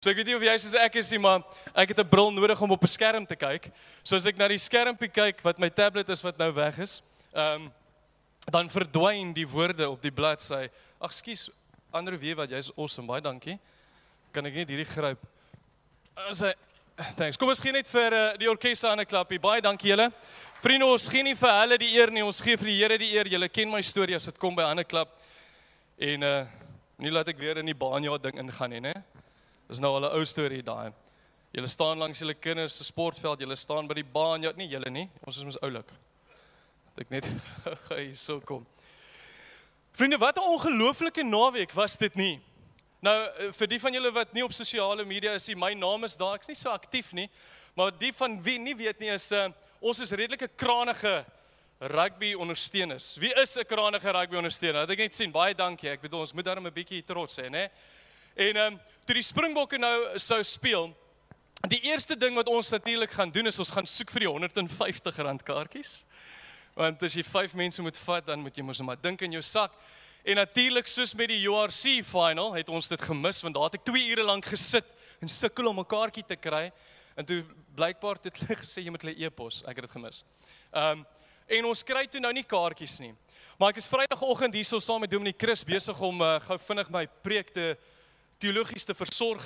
So ek weet nie of jy soos ek is nie, maar ek het 'n bril nodig om op 'n skerm te kyk. So as ek na die skermpie kyk wat my tablet is wat nou weg is, ehm um, dan verdwyn die woorde op die bladsy. Ag skus, Andrew weet wat jy's awesome. Baie dankie. Kan ek net hierdie gryp? As hy Thanks. Kom ons gee net vir uh, die orkes aan 'n klapie. Baie dankie julle. Vriende, ons gee nie vir hulle die eer nie. Ons gee vir die Here die eer. Julle ken my storie as dit kom by ander klap. En uh nie laat ek weer in die baanjaar ding ingaan nie, né? Dis nou al 'n ou storie daai. Julle staan langs julle kinders se sportveld, julle staan by die baanjaar, nie julle nie. Ons is mos oulik. Dat ek net hier so kom. Vriende, wat 'n ongelooflike naweek was dit nie? Nou eh, vir die van julle wat nie op sosiale media is nie, my naam is daar. Ek's nie so aktief nie, maar die van wie nie weet nie is uh, ons is redelike kranige rugby ondersteuners. Wie is 'n kranige rugby ondersteuner? Dat ek net sien. Baie dankie. Ek bedoel ons moet daarom 'n bietjie trots hê, né? En ehm um, toe die Springbokke nou sou speel, die eerste ding wat ons natuurlik gaan doen is ons gaan soek vir die 150 rand kaartjies. Want as jy 5 mense moet vat, dan moet jy mos maar dink in jou sak. En natuurlik soos met die URC final het ons dit gemis want daar het ek 2 ure lank gesit en sukkel om 'n kaartjie te kry. En toe blykbaar het hulle gesê jy moet hulle e-pos. Ek het dit gemis. Ehm um, en ons kry toe nou nie kaartjies nie. Maar ek is Vrydagoggend hierso saam met Dominee Chris besig om uh, gou vinnig my preek te teologies te versorg.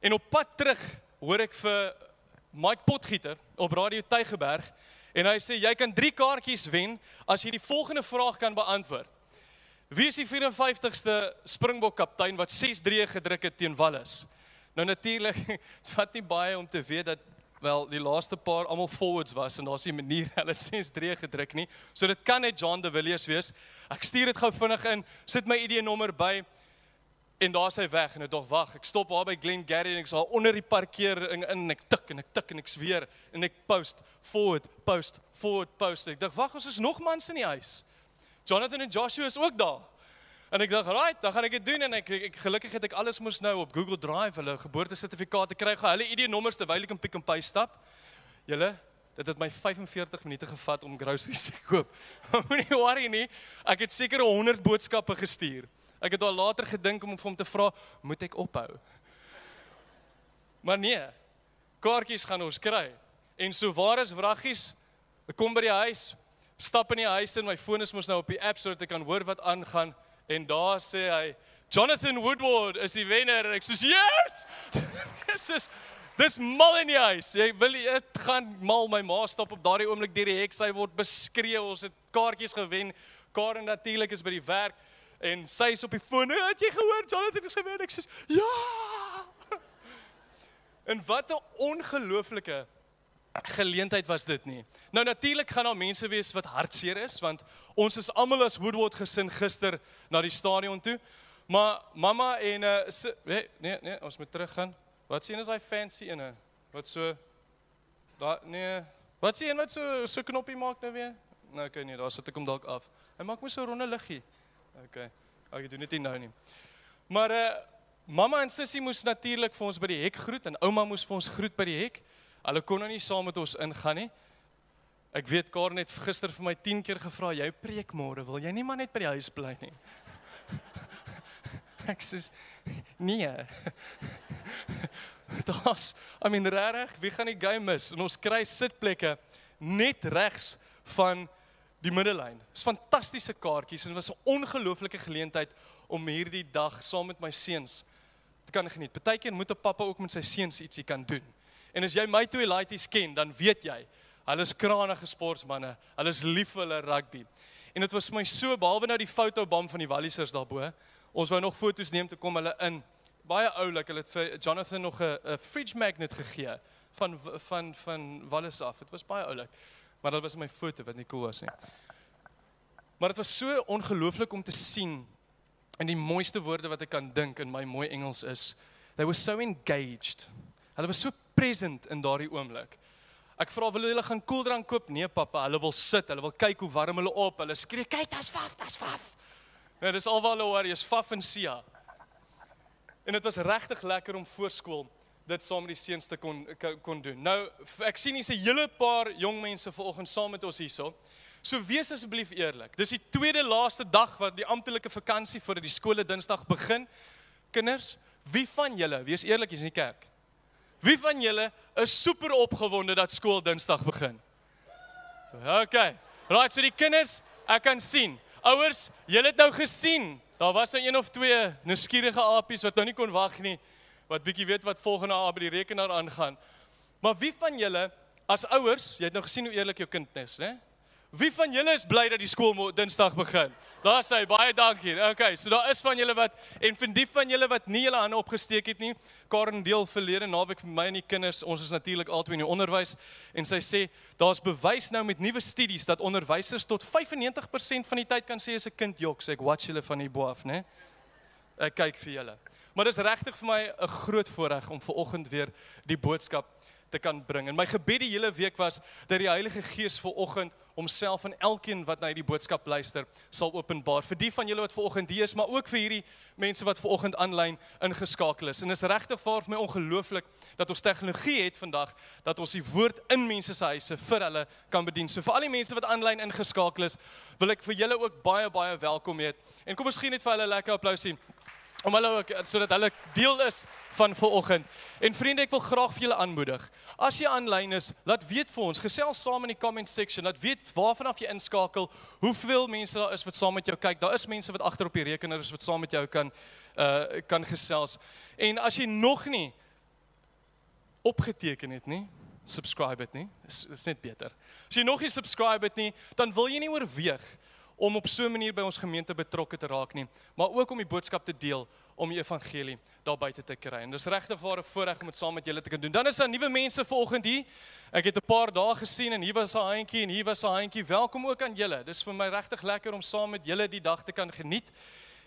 En op pad terug hoor ek vir Mike Potgieter op Radio Tygerberg en hy sê jy kan 3 kaartjies wen as jy die volgende vraag kan beantwoord. Wie is die 54ste Springbok kaptein wat 6-3 gedruk het teen Wallis? Nou natuurlik, vat nie baie om te weet dat wel die laaste paar almal forwards was en daar's nie 'n manier hulle 6-3 gedruk nie. So dit kan net John de Villiers wees. Ek stuur dit gou vinnig in, sit my ID nommer by en daar's hy weg en ek dog wag, ek stop daar by Glen Gary en ek sal onder die parkering in en ek tik en ek tik en ek sweer en ek post forward, post forward, post. Ek dink wag, ons is nog mans in die huis. Jonathan en Joshua is ook daar. En ek dink, "Right, dan gaan ek dit doen en ek, ek, ek gelukkig het ek alles mos nou op Google Drive, hulle geboortesertifikate kry, gaan hulle ID-nommers terwyl ek in Pick n Pay stap. Julle, dit het my 45 minute gevat om groceries te koop. Moenie worry nie. Ek het seker 100 boodskappe gestuur. Ek het al later gedink om hom te vra, "Moet ek ophou?" Maar nee. Kaartjies gaan ons kry. En so waar is wraggies? Ek kom by die huis, stap in die huis en my foon is mos nou op die app sodat ek kan hoor wat aangaan en daar sê hy Jonathan Woodward is die wenner en ek sê yes! Dis is dis mal in die huis. Jy wil dit gaan mal my ma stop op daardie oomblik deur die hek sy word beskree. Ons het kaartjies gewen. Karen natuurlik is by die werk en sy is op die foon. Het jy gehoor Jonathan het gewen? Ek sê ja! En wat 'n ongelooflike geleentheid was dit nie. Nou natuurlik gaan daar mense wees wat hartseer is want ons is almal as Woodward gesin gister na die stadion toe. Maar mamma en uh nee nee nee, ons moet teruggaan. Wat sien is hy fancy ene? Wat so daar nee, wat sien wat so so knoppie maak nou weer? Nou okay nee, daar sit ek hom dalk af. Hy maak mos so 'n ronde liggie. Okay. Ek doen dit nie nou nie. Maar uh mamma en sussie moes natuurlik vir ons by die hek groet en ouma moes vir ons groet by die hek. Hulle kon nou nie saam met ons ingaan nie. Ek weet Karen het gister vir my 10 keer gevra, "Jy preek môre, wil jy nie maar net by die huis bly nie?" Ek sê, "Nee." Daar's, I mean regtig, wie gaan die game mis? En ons kry sitplekke net regs van die middellyn. Dis fantastiese kaartjies en dit was 'n ongelooflike geleentheid om hierdie dag saam met my seuns te kan geniet. Partykeer moet 'n pappa ook met sy seuns ietsie kan doen. En as jy my twee laities ken, dan weet jy, hulle is kranige sportmense. Hulle is lief vir hulle rugby. En dit was vir my so behalwe nou die fotobom van die Wallisers daarbo. Ons wou nog foto's neem te kom hulle in. Baie oulik, hulle het vir Jonathan nog 'n fridge magnet gegee van van van Wallis af. Dit was baie oulik. Maar dit was my foto wat nie cool was nie. Maar dit was so ongelooflik om te sien en die mooiste woorde wat ek kan dink in my mooi Engels is they were so engaged. Hulle was so present in daardie oomblik. Ek vra wil hulle gaan koeldrank koop? Nee pappa, hulle wil sit, hulle wil kyk hoe warm hulle op. Hulle skree, "Kyk, dit's faf, dit's faf." Nee, dis alwaar hulle hoor, jy's faf en sia. En dit was regtig lekker om voor skool dit saam met die seuns te kon kon doen. Nou, ek sien hier's 'n hele paar jong mense vanoggend saam met ons hierso. So wees asseblief eerlik. Dis die tweede laaste dag wat die amptelike vakansie voordat die skole Dinsdag begin. Kinders, Wie van julle, wees eerlik, is in die kerk. Wie van julle is super opgewonde dat skool Dinsdag begin? OK. Right, so die kinders, ek kan sien. Ouers, julle het nou gesien. Daar was nou een of twee nuuskierige apies wat nou nie kon wag nie wat bietjie weet wat volgende aap by die rekenaar aangaan. Maar wie van julle as ouers, jy het nou gesien hoe eerlik jou kind is, né? Wie van julle is bly dat die skool Dinsdag begin? Daar sê baie dankie. Okay, so daar is van julle wat en vir die van julle wat nie julle hande opgesteek het nie, Karen deel verlede naweek vir my en die kinders. Ons is natuurlik albei in die onderwys en sy sê daar's bewys nou met nuwe studies dat onderwysers tot 95% van die tyd kan sê as 'n kind jok, sê ek watch julle van die bo af, né? Ek kyk vir julle. Maar dis regtig vir my 'n groot voorreg om ver oggend weer die boodskap te kan bring. En my gebed die hele week was dat die Heilige Gees ver oggend homself aan elkeen wat na hierdie boodskap luister sal openbaar. Vir die van julle wat ver oggend hier is, maar ook vir hierdie mense wat ver oggend aanlyn ingeskakel is. En is regtig vir my ongelooflik dat ons tegnologie het vandag dat ons die woord in mense se huise vir hulle kan bedien. So vir al die mense wat aanlyn ingeskakel is, wil ek vir julle ook baie baie welkom heet. En kom ons gee net vir hulle 'n lekker applousie om hulle ook sodat hulle deel is van vanoggend. En vriende, ek wil graag vir julle aanmoedig. As jy aanlyn is, laat weet vir ons, gesels saam in die comment section, laat weet waarvan af jy inskakel, hoeveel mense daar is wat saam met jou kyk. Daar is mense wat agter op die rekenaar is wat saam met jou kan uh kan gesels. En as jy nog nie opgeteken het nie, subscribe het nie. Is is net beter. As jy nog nie subscribe het nie, dan wil jy nie oorweeg om op so 'n manier by ons gemeente betrokke te raak nie, maar ook om die boodskap te deel om die evangelie daar buite te kry. En dis regtig ware voorreg om dit saam met julle te kan doen. Dan is daar nuwe mense vanoggend hier. Ek het 'n paar dae gesien en hier was 'n handjie en hier was 'n handjie. Welkom ook aan julle. Dis vir my regtig lekker om saam met julle die dag te kan geniet.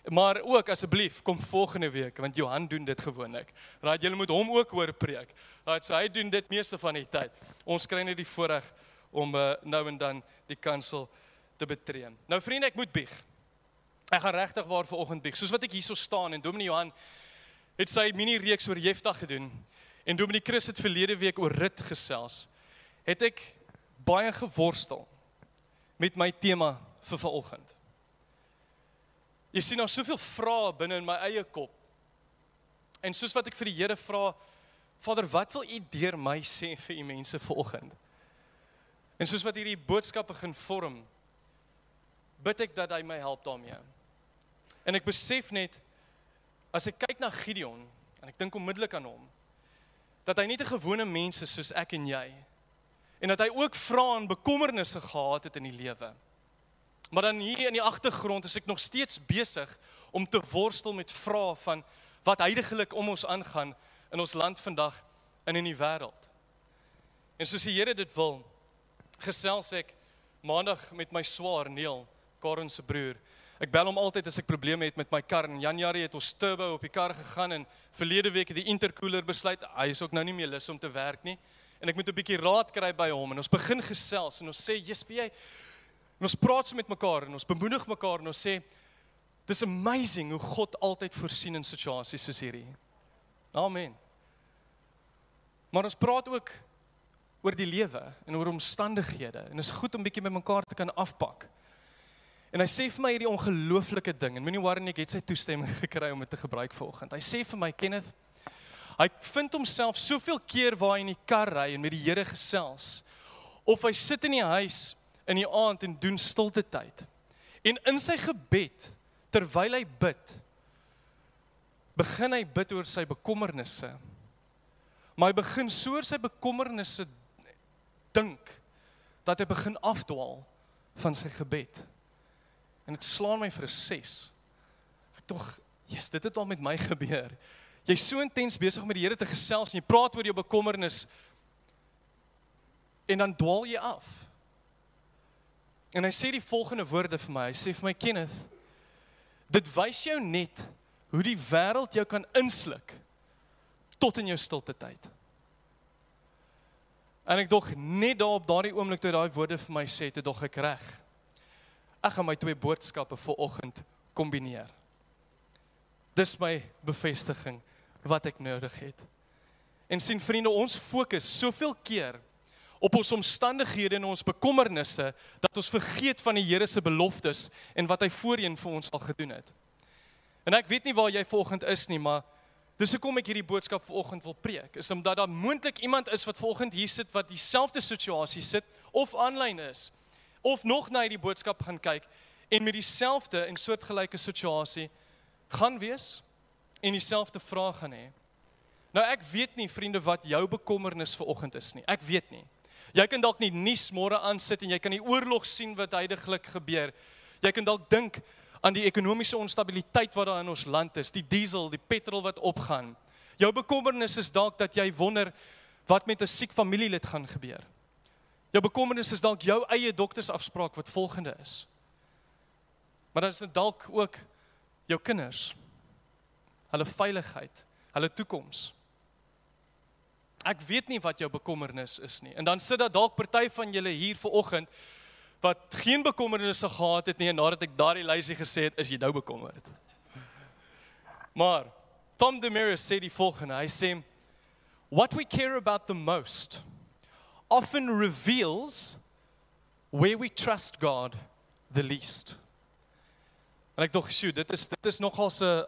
Maar ook asseblief kom volgende week want Johan doen dit gewoonlik. Raai julle moet hom ook hoor preek. Raai so hy doen dit meeste van die tyd. Ons kry net die voorreg om uh, nou en dan die kansel te betree. Nou vriende, ek moet bieg. Ek gaan regtig waar vir oggend bieg. Soos wat ek hierso staan en Dominee Johan het sy mini reeks oor Jefta gedoen en Dominee Chris het verlede week oor Rut gesels. Het ek baie geworstel met my tema vir vanoggend. Jy sien nou soveel vrae binne in my eie kop. En soos wat ek vir die Here vra, Vader, wat wil U deur my sê vir U mense vanoggend? En soos wat hierdie boodskap begin vorm, bid ek dat hy my help daarmee. En ek besef net as ek kyk na Gideon en ek dink onmiddellik aan hom dat hy nie 'n gewone mens is soos ek en jy en dat hy ook vrae en bekommernisse gehad het in die lewe. Maar dan hier in die agtergrond is ek nog steeds besig om te worstel met vrae van wat heidaglik om ons aangaan in ons land vandag en in die wêreld. En soos die Here dit wil, gesels ek maandag met my swaar Neil Karen se broer. Ek bel hom altyd as ek probleme het met my kar. In Januarie het ons turbo op die kar gegaan en verlede week het die intercooler besluit hy is ook nou nie meer lus om te werk nie. En ek moet 'n bietjie raad kry by hom en ons begin gesels en ons sê, "Jesus, wie jy en ons praat so met mekaar en ons bemoedig mekaar en ons sê dis amazing hoe God altyd voorsien in situasies soos hierdie." Amen. Maar ons praat ook oor die lewe en oor omstandighede en dit is goed om bietjie met mekaar te kan afpak. En hy sê vir my hierdie ongelooflike ding en moenie worry nie, ek het sy toestemming gekry om dit te gebruik vanoggend. Hy sê vir my, Kenneth, hy vind homself soveel keer waar hy in die kar ry en met die Here gesels of hy sit in die huis in die aand en doen stilte tyd. En in sy gebed terwyl hy bid, begin hy bid oor sy bekommernisse. Maar hy begin so oor sy bekommernisse dink dat hy begin afdwaal van sy gebed. En dit slaan my vir 'n 6. Ek tog, Jesus, dit het al met my gebeur. Jy's so intens besig om met die Here te gesels en jy praat oor jou bekommernis en dan dwaal jy af. En hy sê die volgende woorde vir my. Hy sê vir my Kenneth, dit wys jou net hoe die wêreld jou kan insluk tot in jou stilte tyd. En ek dog net daar op daardie oomblik toe daai woorde vir my sê, dog ek reg ek gaan my twee boodskappe vir oggend kombineer. Dis my bevestiging wat ek nodig het. En sien vriende, ons fokus soveel keer op ons omstandighede en ons bekommernisse dat ons vergeet van die Here se beloftes en wat hy voorheen vir ons al gedoen het. En ek weet nie waar jy volgend is nie, maar Dis hoekom ek hierdie boodskap vanoggend wil preek. Is omdat daar moontlik iemand is wat vanoggend hier sit wat dieselfde situasie sit of aanlyn is of nog na hierdie boodskap gaan kyk en met dieselfde en soortgelyke situasie gaan wees en dieselfde vrae gaan hê. Nou ek weet nie vriende wat jou bekommernis vanoggend is nie. Ek weet nie. Jy kan dalk nie nuus môre aan sit en jy kan die oorlog sien wat heidaglik gebeur. Jy kan dalk dink aan die ekonomiese onstabiliteit wat daar in ons land is, die diesel, die petrol wat opgaan. Jou bekommernis is dalk dat jy wonder wat met 'n siek familielid gaan gebeur. Jou bekommernis is dalk jou eie doktersafspraak wat volgende is. Maar dan is dit dalk ook jou kinders. Hulle veiligheid, hulle toekoms. Ek weet nie wat jou bekommernis is nie. En dan sit daar dalk party van julle hier vanoggend wat geen bekommernisse gehad het nie en nadat ek daardie lysie gesê het, is jy nou bekommerd. Maar Tom DeMeris sê die volgende. Hy sê what we care about the most often reveals where we trust God the least. En ek dink, "Sjoe, dit is dit is nogal 'n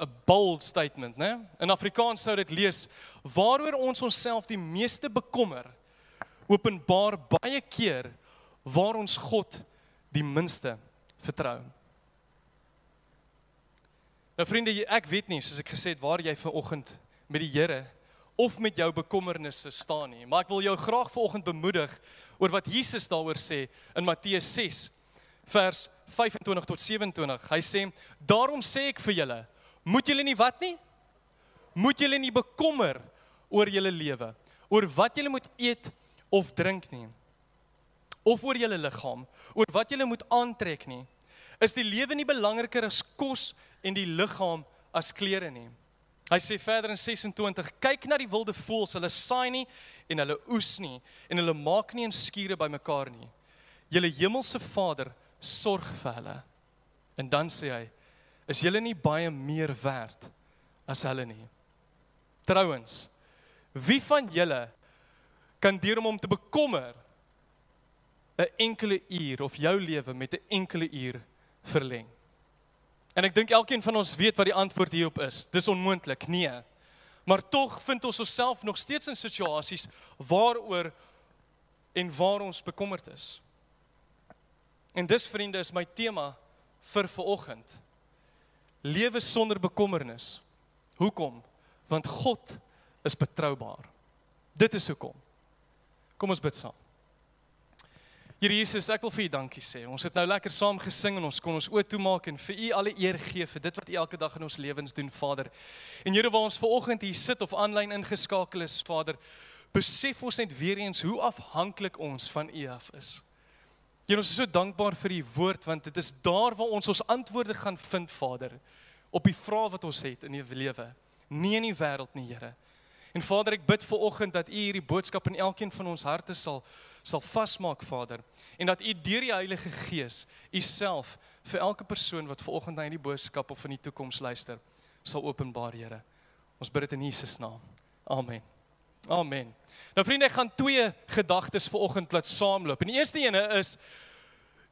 'n bold statement, né? In Afrikaans sou dit lees: Waaroor ons onsself die meeste bekommer, openbaar baie keer waar ons God die minste vertrou. Nou vriende, ek weet nie soos ek gesê het waar jy vanoggend met die Here of met jou bekommernisse staan nie, maar ek wil jou graag vanoggend bemoedig oor wat Jesus daaroor sê in Matteus 6 vers 25 tot 27. Hy sê: "Daarom sê ek vir julle, moet julle nie wat nie? Moet julle nie bekommer oor julle lewe, oor wat julle moet eet of drink nie." of oor julle liggaam, oor wat julle moet aantrek nie. Is die lewe nie belangriker as kos en die liggaam as klere nie? Hy sê verder in 26: Kyk na die wilde voëls, hulle saai nie en hulle oes nie en hulle maak nie 'n skure bymekaar nie. Julle hemelse Vader sorg vir hulle. En dan sê hy: Is julle nie baie meer werd as hulle nie? Trouwens, wie van julle kan deur om hom te bekommer 'n enkele uur of jou lewe met 'n enkele uur verleng? En ek dink elkeen van ons weet wat die antwoord hierop is. Dis onmoontlik. Nee. Maar tog vind ons onsself nog steeds in situasies waaroor en waar ons bekommerd is. En dis vriende is my tema vir vanoggend. Lewe sonder bekommernis. Hoekom? Want God is betroubaar. Dit is hoekom. Kom ons bid saam. Here Jesus, ek wil vir U dankie sê. Ons het nou lekker saam gesing en ons kon ons oë toemaak en vir U alle eer gee vir dit wat U elke dag in ons lewens doen, Vader. En Here, waar ons ver oggend hier sit of aanlyn ingeskakel is, Vader, besef ons net weer eens hoe afhanklik ons van U af is. Here, ons is so dankbaar vir U woord want dit is daar waar ons ons antwoorde gaan vind, Vader, op die vrae wat ons het in die lewe. Nie in die wêreld nie, Here. En Vader, ek bid ver oggend dat U hierdie boodskap in elkeen van ons harte sal sal vasmaak Vader en dat U deur die Heilige Gees U self vir elke persoon wat vanoggend na hierdie boodskap of in die toekoms luister sal openbaar Here. Ons bid dit in Jesus naam. Amen. Amen. Nou vriende, ek gaan twee gedagtes vanoggend laat saamloop. En die eerste ene is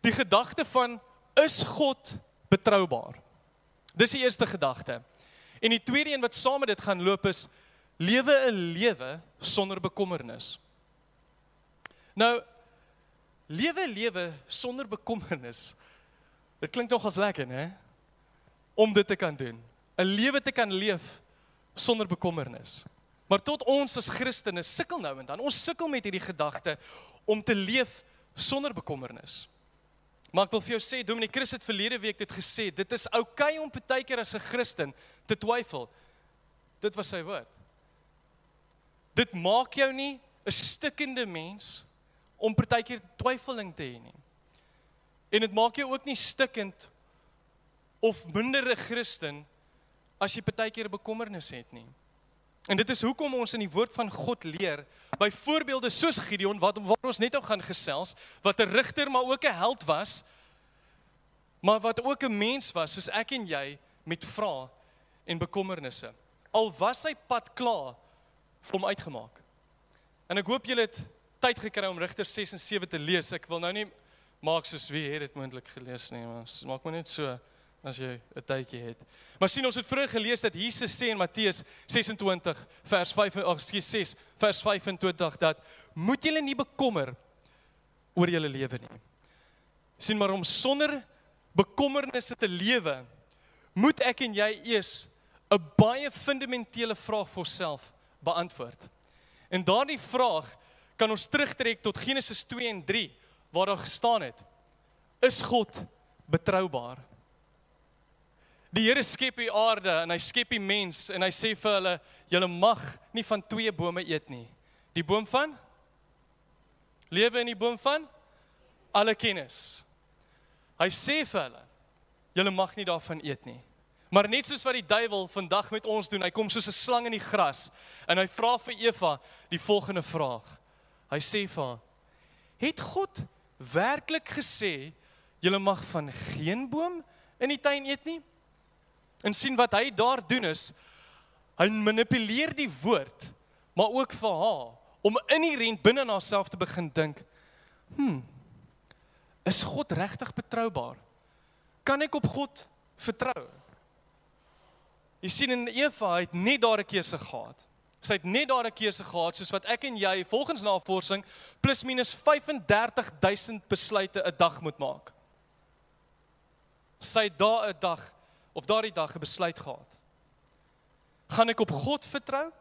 die gedagte van is God betroubaar? Dis die eerste gedagte. En die tweede een wat saam met dit gaan loop is lewe 'n lewe sonder bekommernis. Nou lewe lewe sonder bekommernis. Dit klink nogals lekker, hè? Om dit te kan doen. 'n Lewe te kan leef sonder bekommernis. Maar tot ons as Christene sukkel nou en dan. Ons sukkel met hierdie gedagte om te leef sonder bekommernis. Maar ek wil vir jou sê, Dominee Chris het verlede week dit gesê, dit is oukei okay om baie keer as 'n Christen te twyfel. Dit was sy woord. Dit maak jou nie 'n stikkende mens om partykeer twyfeling te hê nie. En dit maak jou ook nie stikkend of minder 'n Christen as jy partykeer 'n bekommernis het nie. En dit is hoekom ons in die woord van God leer by voorbeelde soos Gideon wat waar ons net nou gaan gesels wat 'n rigter maar ook 'n held was maar wat ook 'n mens was soos ek en jy met vrae en bekommernisse. Al was sy pad klaar vir hom uitgemaak. En ek hoop julle het tyd gekry om Rigter 6 en 7 te lees. Ek wil nou nie maak soos wie het dit moontlik gelees nie, maar maak maar net so as jy 'n tydjie het. Maar sien ons het vroeër gelees dat Jesus sê in Matteus 26 vers 5 ag skus 6 vers 25 dat moet julle nie bekommer oor julle lewe nie. sien maar om sonder bekommernisse te lewe, moet ek en jy eers 'n baie fundamentele vraag vir onsself beantwoord. En daardie vraag kan ons terugtrek tot Genesis 2 en 3 waar daar gestaan het: Is God betroubaar? Die Here skep die aarde en hy skep die mens en hy sê vir hulle: "Julle mag nie van twee bome eet nie. Die boom van lewe en die boom van alle kennis." Hy sê vir hulle: "Julle mag nie daarvan eet nie." Maar net soos wat die duiwel vandag met ons doen, hy kom soos 'n slang in die gras en hy vra vir Eva die volgende vraag. Hy sê vir haar: "Het God werklik gesê julle mag van geen boom in die tuin eet nie?" En sien wat hy daar doen is hy manipuleer die woord maar ook vir haar om inherënt binne in haarself te begin dink. Hm. Is God regtig betroubaar? Kan ek op God vertrou? Jy sien in Eva het net daar 'n keuse gehad. Sy het net daar 'n keuse gehad soos wat ek en jy volgens navorsing plus minus 35000 besluite 'n dag moet maak. Sy het daar 'n dag of daardie dag 'n besluit gehad. Gaan ek op God vertrou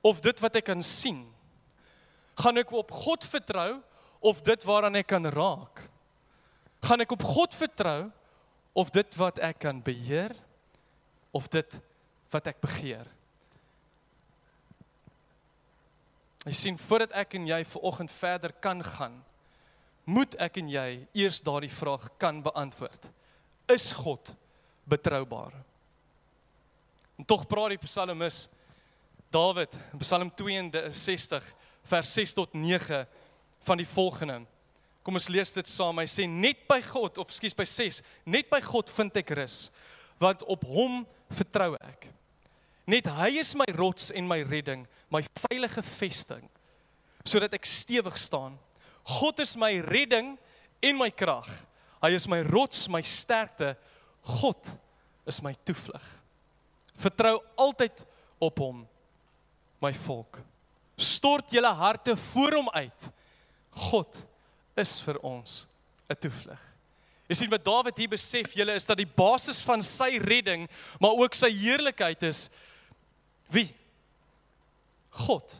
of dit wat ek kan sien? Gaan ek op God vertrou of dit waaraan ek kan raak? Gaan ek op God vertrou of dit wat ek kan beheer of dit wat ek begeer? Jy sien voordat ek en jy vanoggend verder kan gaan, moet ek en jy eers daardie vraag kan beantwoord. Is God betroubaar. En tog praat die psalmis Dawid in Psalm 62 vers 6 tot 9 van die volgende. Kom ons lees dit saam. Hy sê net by God of skus by 6, net by God vind ek rus, want op hom vertrou ek. Net hy is my rots en my redding, my veilige vesting, sodat ek stewig staan. God is my redding en my krag. Hy is my rots, my sterkte, God is my toevlug. Vertrou altyd op hom, my volk. Stort julle harte voor hom uit. God is vir ons 'n toevlug. Jy sien wat Dawid hier besef, julle is dat die basis van sy redding, maar ook sy heerlikheid is wie? God.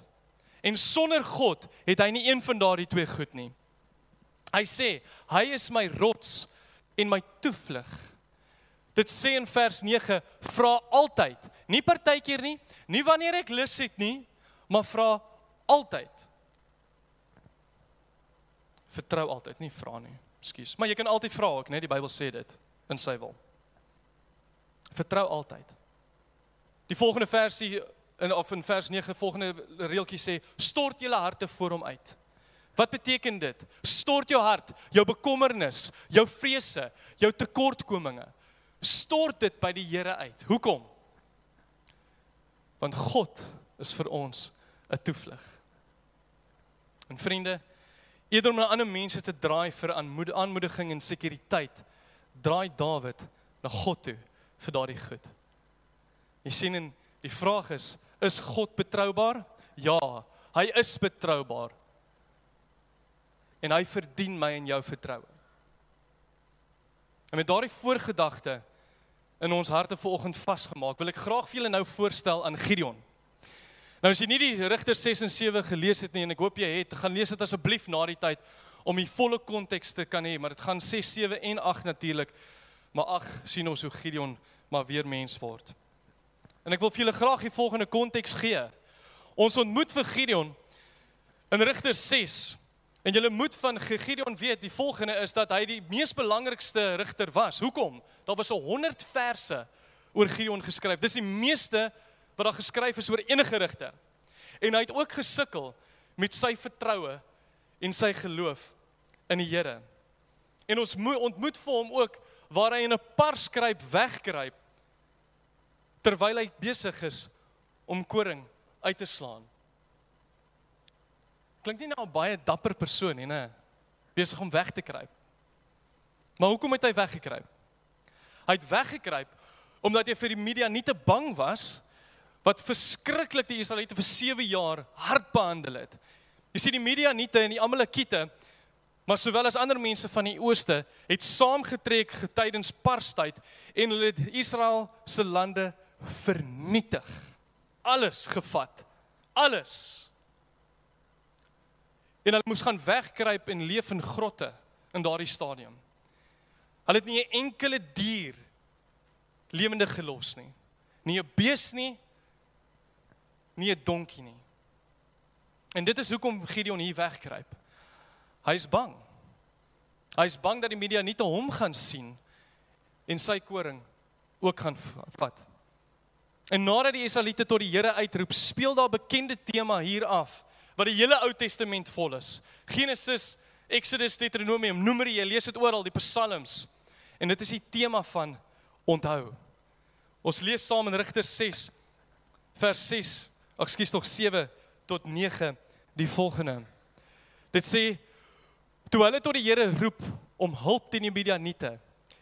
En sonder God het hy nie een van daardie twee goed nie. Hy sê, hy is my rots en my toevlug. Dit sê in vers 9, vra altyd, nie partykeer nie, nie wanneer ek lus het nie, maar vra altyd. Vertrou altyd, nie vra nie. Ekskuus, maar jy kan altyd vra ook, né? Die Bybel sê dit in sy wil. Vertrou altyd. Die volgende versie in of in vers 9 volgende reeltjie sê stort julle harte voor hom uit. Wat beteken dit? Stort jou hart, jou bekommernis, jou vrese, jou tekortkominge stort dit by die Here uit. Hoekom? Want God is vir ons 'n toevlug. En vriende, eerder om na ander mense te draai vir aanmoediging en sekuriteit, draai Dawid na God toe vir daardie goed. Jy sien en die vraag is, is God betroubaar? Ja, hy is betroubaar. En hy verdien my en jou vertroue. En met daardie voorgedagte in ons harte vanoggend vasgemaak. Wil ek graag vir julle nou voorstel aan Gideon. Nou as jy nie die Rigter 6 en 7 gelees het nie en ek hoop jy het, gaan lees dit asseblief na die tyd om die volle konteks te kan hê, maar dit gaan 6, 7 en 8 natuurlik. Maar ag, sien ons hoe Gideon maar weer mens word. En ek wil vir julle graag die volgende konteks gee. Ons ontmoet vir Gideon in Rigter 6 En julle moet van Gideon weet, die volgende is dat hy die mees belangrikste rigter was. Hoekom? Daar was al 100 verse oor Gideon geskryf. Dis die meeste wat daar geskryf is oor enige rigter. En hy het ook gesukkel met sy vertroue en sy geloof in die Here. En ons moet ontmoet vir hom ook waar hy in 'n parskruip wegkruip terwyl hy besig is om koring uit te slaan klink nie nou 'n baie dapper persoon nie, né? Besig om weg te kruip. Maar hoekom het hy weggekruip? Hy het weggekruip omdat hy vir die media nie te bang was wat verskriklik die Israeliete vir 7 jaar hard behandel het. Jy sien die media nie te en die Amalekiete maar sowel as ander mense van die ooste het saamgetrek tydens Parstyd en hulle het Israel se lande vernietig. Alles gevat. Alles. En hulle moes gaan wegkruip en leef in grotte in daardie stadium. Hulle het nie 'n enkele dier lewendig gelos nie. Nie 'n bees nie, nie 'n donkie nie. En dit is hoekom Gideon hier wegkruip. Hy is bang. Hy is bang dat die media nie te hom gaan sien en sy koring ook gaan vat. En nadat die Israeliete tot die Here uitroep, speel daar bekende tema hier af wat die hele Ou Testament vol is. Genesis, Exodus, Deuteronomium, Numeri, jy lees dit oral, die Psalms. En dit is die tema van onthou. Ons lees saam in Rigters 6 vers 6, ekskuus tog 7 tot 9 die volgende. Dit sê toe hulle tot die Here roep om hulp teen die Midianiete,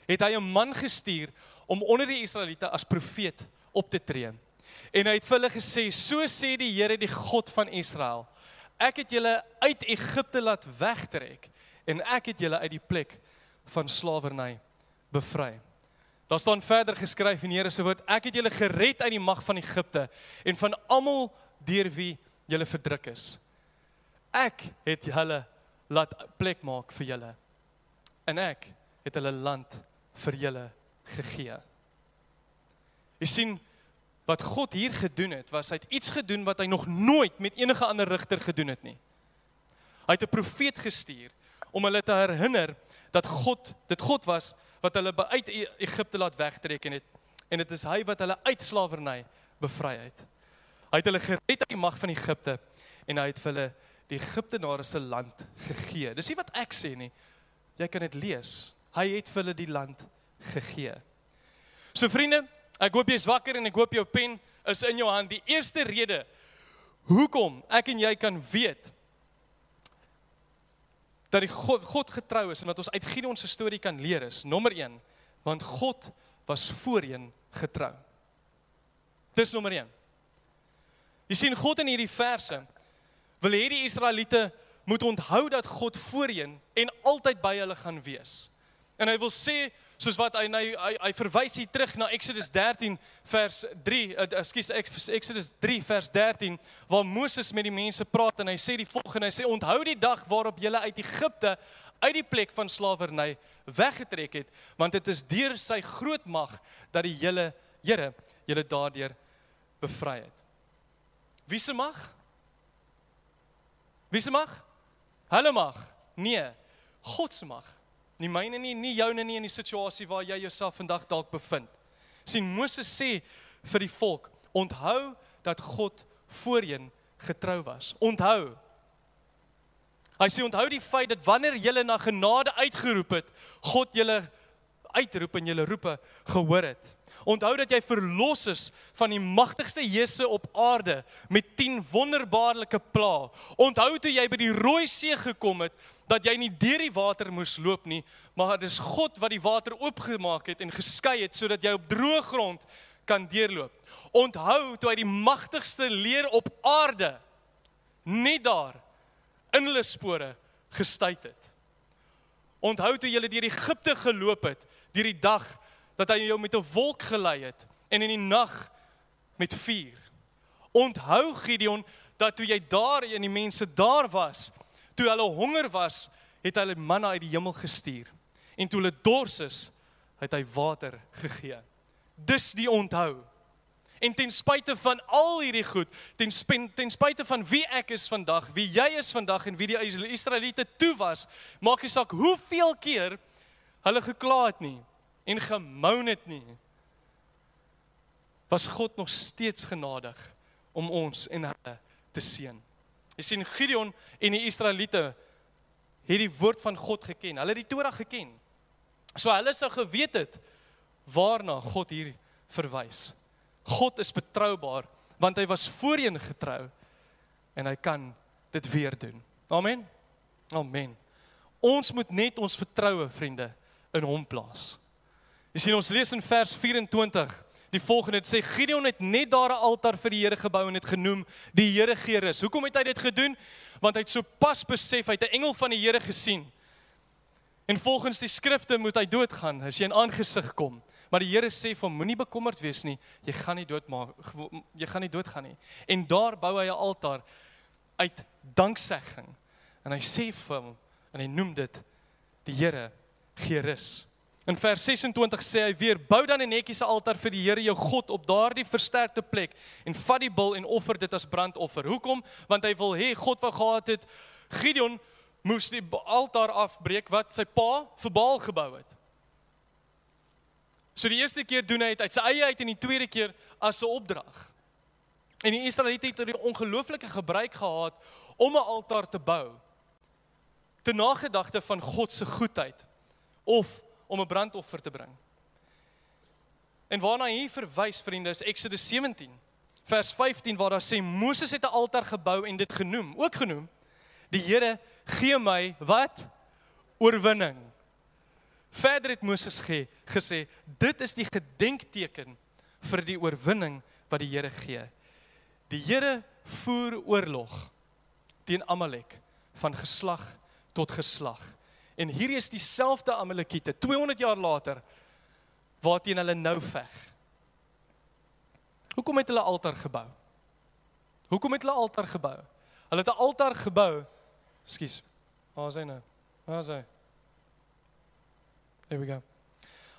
het hy 'n man gestuur om onder die Israeliete as profeet op te tree. En hy het vir hulle gesê: "So sê die Here, die God van Israel: Ek het julle uit Egipte laat wegtrek en ek het julle uit die plek van slawerny bevry." Daar staan verder geskryf in die Here se woord: Ek het julle gered uit die mag van Egipte en van almal deur wie julle verdruk is. Ek het hulle laat plek maak vir julle. En ek het hulle land vir julle gegee. Jy sien wat God hier gedoen het, was hy het iets gedoen wat hy nog nooit met enige ander rigter gedoen het nie. Hy het 'n profeet gestuur om hulle te herinner dat God dit God was wat hulle uit e- Egipte laat wegtrek en het en dit is hy wat hulle uit slawerny bevry het. Hy het hulle gered uit die mag van Egipte en hy het vir hulle die Egiptenare se land gegee. Dis nie wat ek sê nie. Jy kan dit lees. Hy het vir hulle die land gegee. So vriende, ek hoop jy's wakker en ek hoop jou pen is in jou hand. Die eerste rede hoekom ek en jy kan weet dat die God God getrou is en dat ons uit Gideon se storie kan leer is nommer 1 want God was voorheen getrou. Dis nommer 1. Jy sien God in hierdie verse wil hê die Israeliete moet onthou dat God voorheen en altyd by hulle gaan wees. En hy wil sê soos wat hy hy hy, verwys hier terug na Exodus 13 vers 3, uh, ekskuus Exodus 3 vers 13 waar Moses met die mense praat en hy sê die volgende, hy sê onthou die dag waarop julle uit Egipte uit die plek van slawerny weggetrek het, want dit is deur sy groot mag dat die hele Here julle daardeur bevry het. Wie se mag? Wie se mag? Hulle mag. Nee, God se mag. Nie myne nie, nie joune nie in die situasie waar jy jouself vandag dalk bevind. sien Moses sê vir die volk, onthou dat God voorheen getrou was. Onthou. Hy sê onthou die feit dat wanneer jy na genade uitgeroep het, God julle uitroep en julle roepe gehoor het. Onthou dat jy verlos is van die magtigste Jese op aarde met 10 wonderbaarlike plaae. Onthou toe jy by die Rooi See gekom het dat jy nie deur die water moes loop nie, maar dit is God wat die water oopgemaak het en geskei het sodat jy op droë grond kan deurloop. Onthou toe hy die magtigste leer op aarde net daar in hulle spore gestuit het. Onthou toe jy deur Egipte geloop het, deur die dag dat hy jou met 'n wolk gelei het en in die nag met vuur. Onthou Gideon dat toe jy daar en die mense daar was, toe hulle honger was, het hy manna uit die hemel gestuur. En toe hulle dors is, het hy water gegee. Dis die onthou. En ten spyte van al hierdie goed, ten spen, ten spyte van wie ek is vandag, wie jy is vandag en wie die Israeliete toe was, maak nie saak hoeveel keer hulle gekla het nie en gemoun het nie was God nog steeds genadig om ons en hulle te seën. Jy sien Gideon en die Israeliete het die woord van God geken. Hulle het die Torah geken. So hulle sou geweet het waarna God hier verwys. God is betroubaar want hy was voorheen getrou en hy kan dit weer doen. Amen. Amen. Ons moet net ons vertroue, vriende, in hom plaas. Jy sien ons lees in vers 24 die volgende dit sê Gideon het net daar 'n altaar vir die Here gebou en dit genoem die Here gee rus. Hoekom het hy dit gedoen? Want hy het so pas besef hy het 'n engel van die Here gesien. En volgens die skrifte moet hy doodgaan as hy in aangesig kom. Maar die Here sê vir hom moenie bekommerd wees nie. Jy gaan nie doodmaak jy gaan nie doodgaan nie. En daar bou hy 'n altaar uit danksegging. En hy sê vir hom en hy noem dit die Here gee rus. In vers 26 sê hy weer: "Bou dan 'n netjiese altaar vir die Here jou God op daardie versterkte plek en vat die bul en offer dit as brandoffer." Hoekom? Want hy wil hê God wou gehad het Gideon moes die altaar afbreek wat sy pa vir Baal gebou het. So die eerste keer doen hy dit uit sy eie uit en die tweede keer as 'n opdrag. En die Israeliete het 'n ongelooflike gebruik gehad om 'n altaar te bou. Te nagedagte van God se goedheid of om 'n brandoffer te bring. En waarna hier verwys vriende is Exodus 17 vers 15 waar daar sê Moses het 'n altaar gebou en dit genoem, ook genoem die Here gee my wat oorwinning. Verder het Moses ge, gesê dit is die gedenkteken vir die oorwinning wat die Here gee. Die Here voer oorlog teen Amalek van geslag tot geslag. En hierdie is dieselfde Amalekiete 200 jaar later waarteen hulle nou veg. Hoekom het hulle altaar gebou? Hoekom het hulle altaar gebou? Hulle het 'n altaar gebou. Skus. Waar is hy nou? Waar is hy? There we go.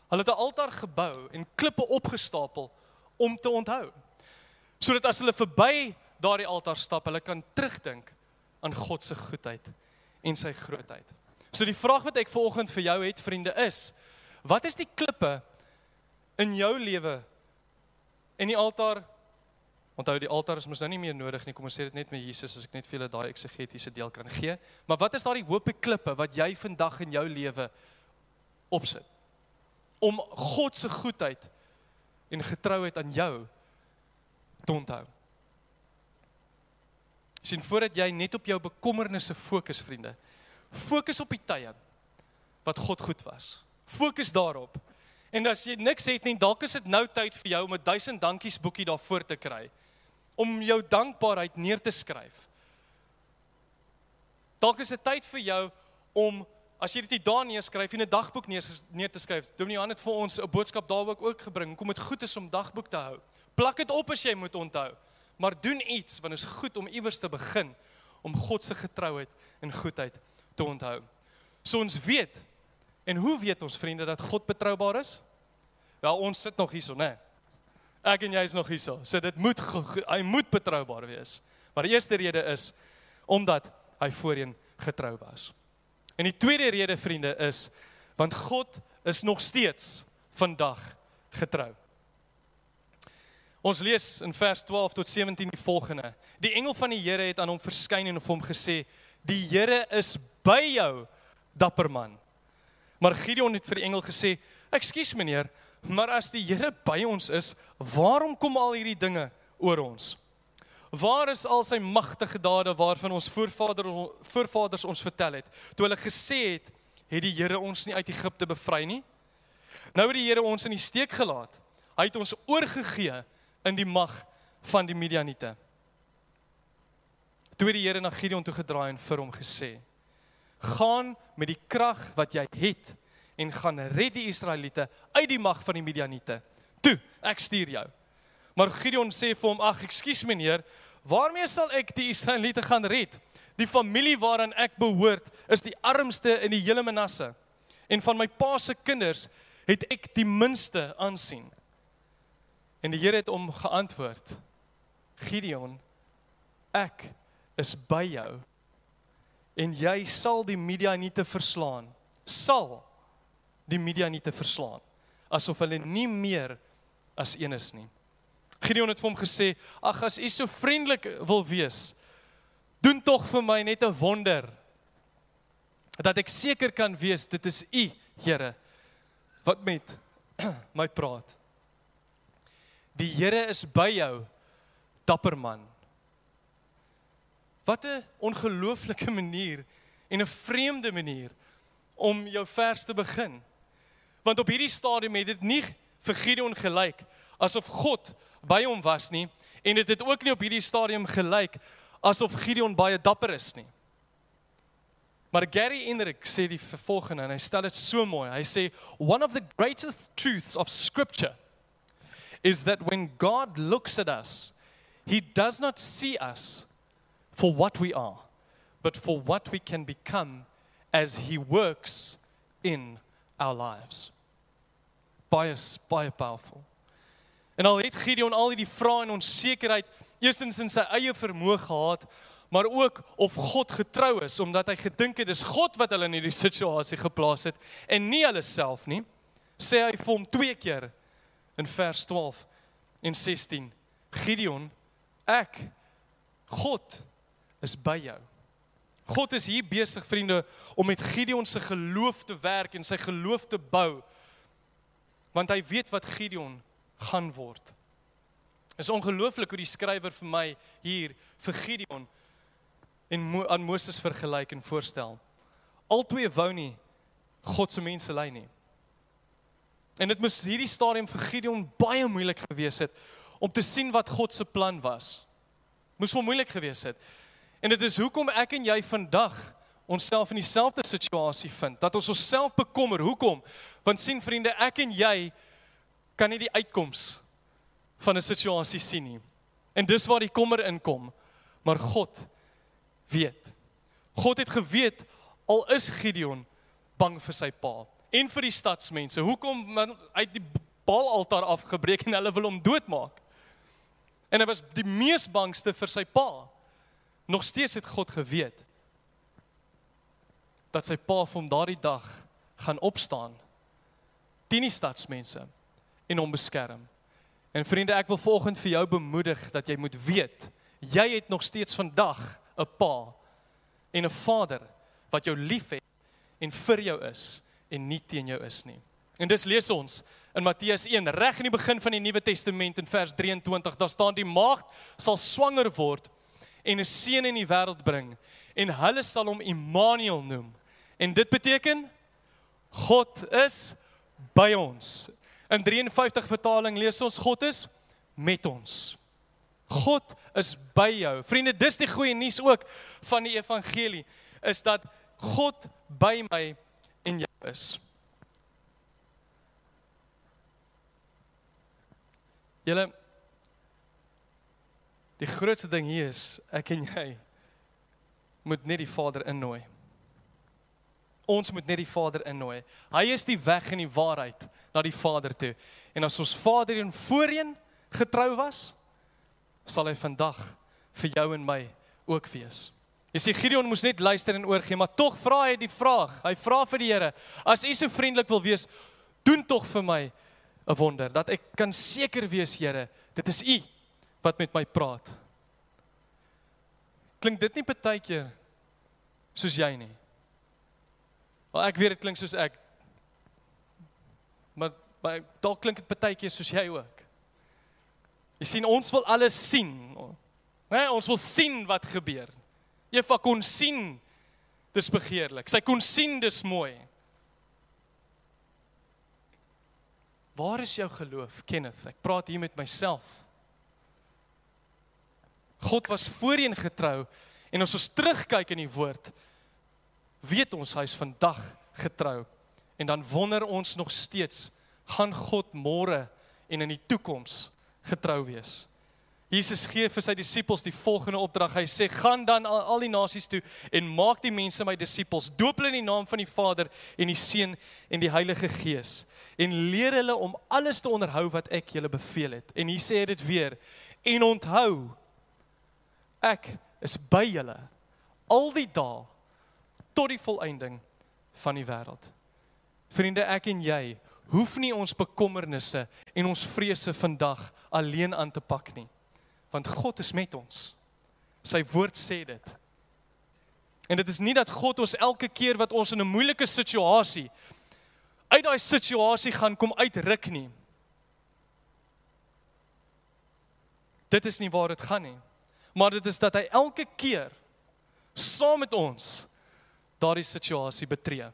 Hulle het 'n altaar gebou en klippe opgestapel om te onthou. Sodat as hulle verby daardie altaar stap, hulle kan terugdink aan God se goedheid en sy grootheid. So die vraag wat ek vanoggend vir jou het vriende is, wat is die klippe in jou lewe en die altaar Onthou die altaar is mos nou nie meer nodig nie. Kom ons sê dit net met Jesus as ek net vir julle daai eksegetiese deel kan gee. Maar wat is daardie hoop klippe wat jy vandag in jou lewe opsit om God se goedheid en getrouheid aan jou te onthou? Sien voordat jy net op jou bekommernisse fokus vriende, Fokus op die tye wat God goed was. Fokus daarop. En as jy niks het nie, dalk is dit nou tyd vir jou om 'n 1000 dankies boekie daarvoor te kry om jou dankbaarheid neer te skryf. Dalk is dit tyd vir jou om as jy dit daar neerskryf in 'n dagboek neer, neer te skryf. Dominee Johan het vir ons 'n boodskap daaroor ook gebring. Kom dit goed is om dagboek te hou. Plak dit op as jy moet onthou. Maar doen iets want dit is goed om iewers te begin om God se getrouheid en goedheid te onthou. So ons weet en hoe weet ons vriende dat God betroubaar is? Wel ons sit nog hierso, né? Ek en jy is nog hierso. So dit moet hy moet betroubaar wees. Maar die eerste rede is omdat hy voorheen getrou was. En die tweede rede vriende is want God is nog steeds vandag getrou. Ons lees in vers 12 tot 17 die volgende. Die engel van die Here het aan hom verskyn en hom gesê: "Die Here is by jou, dapper man." Maar Gideon het vir die engel gesê: "Ekskuus meneer, maar as die Here by ons is, waarom kom al hierdie dinge oor ons? Waar is al sy magtige dade waarvan ons voorvader voorvaders ons vertel het, toe hulle gesê het, het die Here ons nie uit Egipte bevry nie? Nou het die Here ons in die steek gelaat. Hy het ons oorgegee in die mag van die Midianiete." Toe het die Here na Gideon toe gedraai en vir hom gesê: "Gaan met die krag wat jy het en gaan red die Israeliete uit die mag van die Midianiete. Toe, ek stuur jou." Maar Gideon sê vir hom: "Ag, ekskuus meneer, waarmee sal ek die Israeliete gaan red? Die familie waaraan ek behoort is die armste in die hele Manasse en van my pa se kinders het ek die minste aansien." En die Here het hom geantwoord: "Gideon, ek is by jou en jy sal die Midianiete verslaan. Sal die Midianiete verslaan asof hulle nie meer as een is nie. Gideon het vir hom gesê: "Ag as u so vriendelik wil wees, doen tog vir my net 'n wonder dat ek seker kan wees dit is u, Here, wat met my praat. Die Here is by jou, dapper man." Wat 'n ongelooflike manier en 'n vreemde manier om jou vers te begin. Want op hierdie stadium het dit nie vir Gideon gelyk asof God by hom was nie en dit het ook nie op hierdie stadium gelyk asof Gideon baie dapper is nie. Maar Gary Hendrik sê die volgende en hy stel dit so mooi. Hy sê one of the greatest truths of scripture is that when God looks at us, he does not see us for what we are, but for what we can become as he works in our lives. Baie baie powerful. En al het Gideon al hierdie vrae en onsekerheid eerstens in sy eie vermoë gehad, maar ook of God getrou is omdat hy gedink het dis God wat hulle in hierdie situasie geplaas het en nie hulle self nie, sê hy vir hom twee keer in vers 12 en 16. Gideon, ek God is by jou. God is hier besig vriende om met Gideon se geloof te werk en sy geloof te bou. Want hy weet wat Gideon gaan word. Is ongelooflik hoe die skrywer vir my hier vir Gideon en Mo aan Moses vergelyk en voorstel. Altwee wou nie God se mense lei nie. En dit moes hierdie stadium vir Gideon baie moeilik gewees het om te sien wat God se plan was. Moes wel moeilik gewees het. En dit is hoekom ek en jy vandag onsself in dieselfde situasie vind. Dat ons onsself bekommer. Hoekom? Want sien vriende, ek en jy kan nie die uitkoms van 'n situasie sien nie. En dis waar die kommer inkom. Maar God weet. God het geweet al is Gideon bang vir sy pa en vir die stadsmense. Hoekom uit die Baalaltaar afgebreek en hulle wil hom doodmaak? En hy was die mees bangste vir sy pa. Nog steeds het God geweet dat sy pa vir hom daardie dag gaan opstaan teen die stadsmense en hom beskerm. En vriende, ek wil volgens vir jou bemoedig dat jy moet weet, jy het nog steeds vandag 'n pa en 'n vader wat jou liefhet en vir jou is en nie teen jou is nie. En dis lees ons in Matteus 1 reg in die begin van die Nuwe Testament in vers 23, daar staan die maagd sal swanger word en 'n seun in die wêreld bring en hulle sal hom Immanuel noem. En dit beteken God is by ons. In 53 vertaling lees ons God is met ons. God is by jou. Vriende, dis die goeie nuus ook van die evangelie is dat God by my en jou is. Julle die grootste ding hier is ek en jy moet net die Vader innooi. Ons moet net die Vader innooi. Hy is die weg en die waarheid na die Vader toe. En as ons Vader en voorheen getrou was, sal hy vandag vir jou en my ook wees. Jy sien Gideon moes net luister en oorgee, maar tog vra hy die vraag. Hy vra vir die Here: "As U so vriendelik wil wees, doen tog vir my 'n wonder dat ek kan seker wees, Here, dit is U wat met my praat." Klink dit nie partykeer soos jy nie? Wel ek weet dit klink soos ek. Maar maar dalk klink dit partykeer soos jy ook. Jy sien ons wil alles sien. Né? Nee, ons wil sien wat gebeur. Eva kon sien dis begeerlik. Sy kon sien dis mooi. Waar is jou geloof, Kenneth? Ek praat hier met myself. God was voorheen getrou en as ons terugkyk in die woord, weet ons hy's vandag getrou. En dan wonder ons nog steeds, gaan God môre en in die toekoms getrou wees? Jesus gee vir sy disippels die volgende opdrag. Hy sê: "Gaan dan al die nasies toe en maak die mense my disippels. Doop hulle in die naam van die Vader en die Seun en die Heilige Gees en leer hulle om alles te onderhou wat ek julle beveel het." En hier sê hy dit weer: "En onthou ek is by julle al die dae tot die volëinding van die wêreld." Vriende, ek en jy hoef nie ons bekommernisse en ons vrese vandag alleen aan te pak nie want God is met ons. Sy woord sê dit. En dit is nie dat God ons elke keer wat ons in 'n moeilike situasie uit daai situasie gaan kom uitruk nie. Dit is nie waar dit gaan nie. Maar dit is dat hy elke keer saam met ons daardie situasie betree.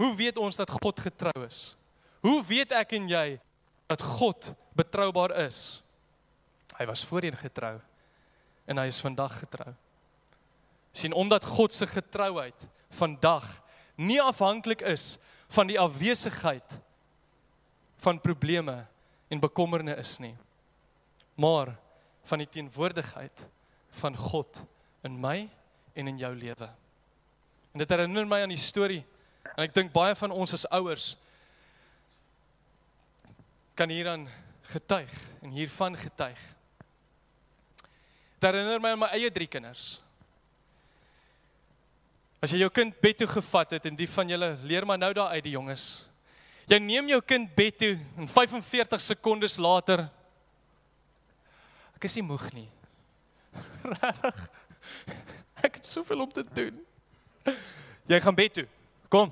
Hoe weet ons dat God getrou is? Hoe weet ek en jy dat God betroubaar is? Hy was voorheen getrou en hy is vandag getrou. sien omdat God se getrouheid vandag nie afhanklik is van die afwesigheid van probleme en bekommernisse nie maar van die teenwoordigheid van God in my en in jou lewe. En dit herinner my aan die storie en ek dink baie van ons as ouers kan hieraan getuig en hiervan getuig. Dit herinner my aan my eie drie kinders. As jy jou kind bed toe gevat het en die van julle leer maar nou daar uit die jonges. Jy neem jou kind bed toe en 45 sekondes later ek is nie moeg nie. Regtig. Ek het soveel om te doen. Jy gaan bed toe. Kom.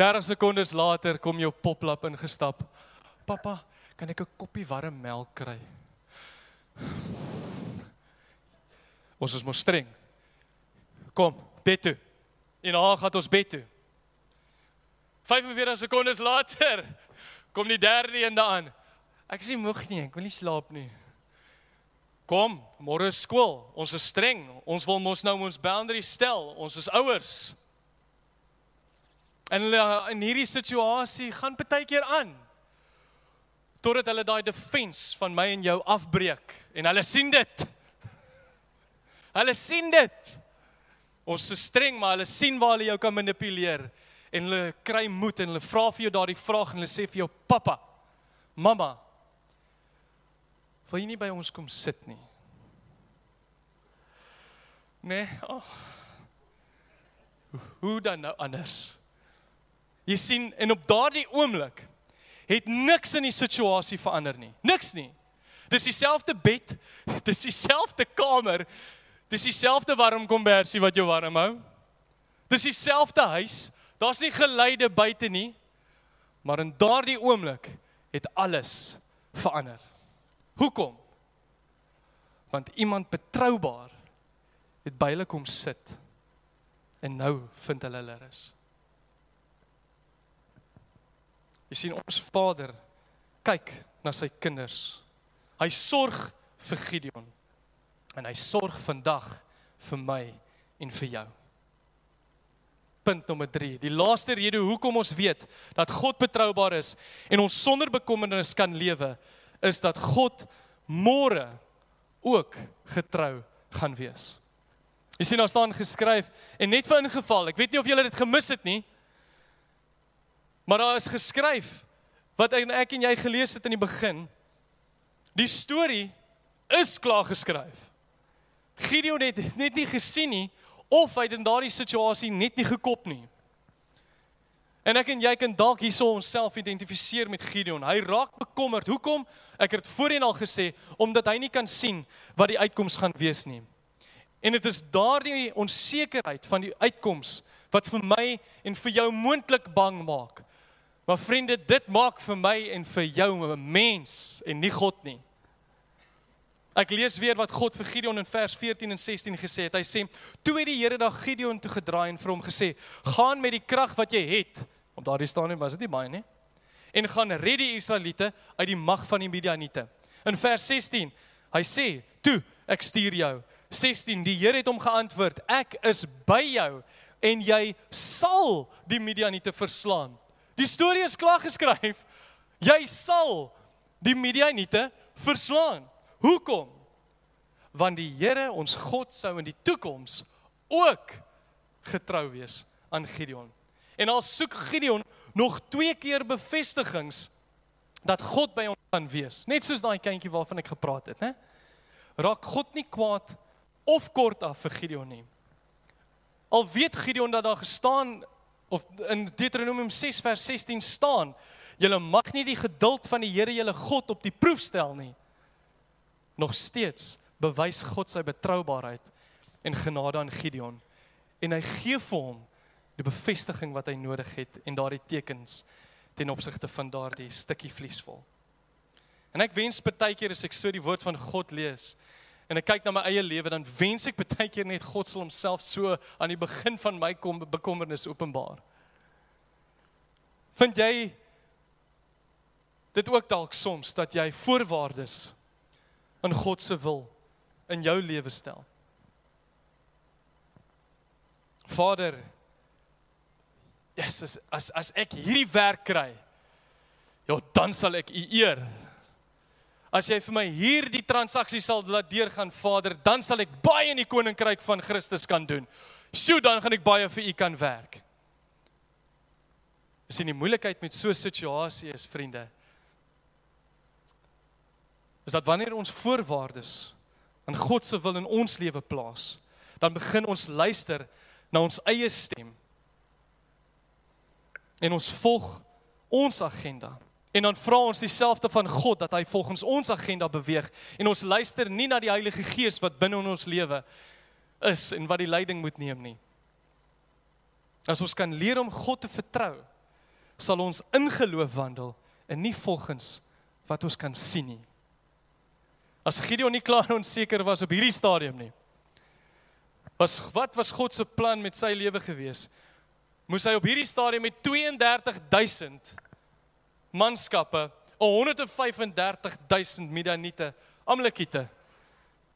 30 sekondes later kom jou poplap ingestap. Pappa, kan ek 'n koppie warm melk kry? Ons is mos streng. Kom, bed toe. En haar gaan ons bed toe. 45 sekondes later kom die derde een daaraan. Ek is nie moeg nie, ek wil nie slaap nie. Kom, môre is skool. Ons is streng. Ons wil mos nou ons boundaries stel. Ons is ouers. En in hierdie situasie gaan baie keer aan totdat hulle daai defense van my en jou afbreek en hulle sien dit. Hulle sien dit. Ons is streng, maar hulle sien waar hulle jou kan manipuleer en hulle kry moed en hulle vra vir jou daardie vraag en hulle sê vir jou pappa, mamma, wil jy nie by ons kom sit nie? Nee. Oh. Hoe dan nou anders? Jy sien en op daardie oomblik het niks in die situasie verander nie. Niks nie. Dis dieselfde bed, dis dieselfde kamer, dis dieselfde warm kombersie wat jou warm hou. Dis dieselfde huis. Daar's nie geluide buite nie. Maar in daardie oomblik het alles verander. Hoekom? Want iemand betroubaar het by hulle kom sit en nou vind hulle hulle rus. Jy sien ons Vader kyk na sy kinders. Hy sorg vir Gideon en hy sorg vandag vir my en vir jou. Punt nommer 3. Die laaste rede hoekom ons weet dat God betroubaar is en ons sonder bekommernis kan lewe is dat God môre ook getrou gaan wees. Jy sien daar staan geskryf en net vir ingeval, ek weet nie of julle dit gemis het nie. Maar daar is geskryf wat ek en jy gelees het in die begin. Die storie is klaar geskryf. Gideon het net nie gesien nie of hy het in daardie situasie net nie gekop nie. En ek en jy kan dalk hierso onsself identifiseer met Gideon. Hy raak bekommerd. Hoekom? Ek het voorheen al gesê omdat hy nie kan sien wat die uitkoms gaan wees nie. En dit is daardie onsekerheid van die uitkoms wat vir my en vir jou moontlik bang maak. Maar vriende, dit maak vir my en vir jou 'n mens en nie God nie. Ek lees weer wat God vir Gideon in vers 14 en 16 gesê het. Hy sê: "Toe het die Here na Gideon toe gedraai en vir hom gesê: "Gaan met die krag wat jy het Op daardie stadium was dit nie baie nie. En gaan red die Israeliete uit die mag van die Midianiete. In vers 16, hy sê, "Toe, ek stuur jou." 16, die Here het hom geantwoord, "Ek is by jou en jy sal die Midianiete verslaan." Die storie is klaar geskryf. Jy sal die Midianiete verslaan. Hoekom? Want die Here, ons God, sou in die toekoms ook getrou wees aan Gideon. En al soek Gideon nog twee keer bevestigings dat God by hom kan wees. Net soos daai kindjie waarvan ek gepraat het, né? Raak God nie kwaad of kort af vir Gideon nie. Al weet Gideon dat daar gestaan of in Deuteronomium 6 vers 16 staan, julle mag nie die geduld van die Here julle God op die proef stel nie. Nog steeds bewys God sy betroubaarheid en genade aan Gideon en hy gee vir hom die bevestiging wat hy nodig het en daardie tekens ten opsigte van daardie stukkie vliesvol. En ek wens baie keer as ek so die woord van God lees en ek kyk na my eie lewe dan wens ek baie keer net God sal homself so aan die begin van my kom bekommernis openbaar. Vind jy dit ook dalk soms dat jy voorwaardes in God se wil in jou lewe stel? Vader, yes, as as ek hierdie werk kry, ja, dan sal ek U eer. As jy vir my hierdie transaksie sal laat deurgaan, Vader, dan sal ek baie in die koninkryk van Christus kan doen. Sjoe, dan gaan ek baie vir U kan werk. Dis in die moeilikheid met so 'n situasie is, vriende. Is dat wanneer ons voorwaardes in God se wil in ons lewe plaas, dan begin ons luister na ons eie stem. En ons volg ons agenda. En dan vra ons dieselfde van God dat hy volgens ons agenda beweeg en ons luister nie na die Heilige Gees wat binne in ons lewe is en wat die leiding moet neem nie. As ons kan leer om God te vertrou, sal ons in geloof wandel en nie volgens wat ons kan sien nie. As Gideon nie klaar onseker was op hierdie stadium nie, was wat was God se plan met sy lewe gewees? Moes hy op hierdie stadium met 32000 manskappe, 135000 Midianiete, Amalekiete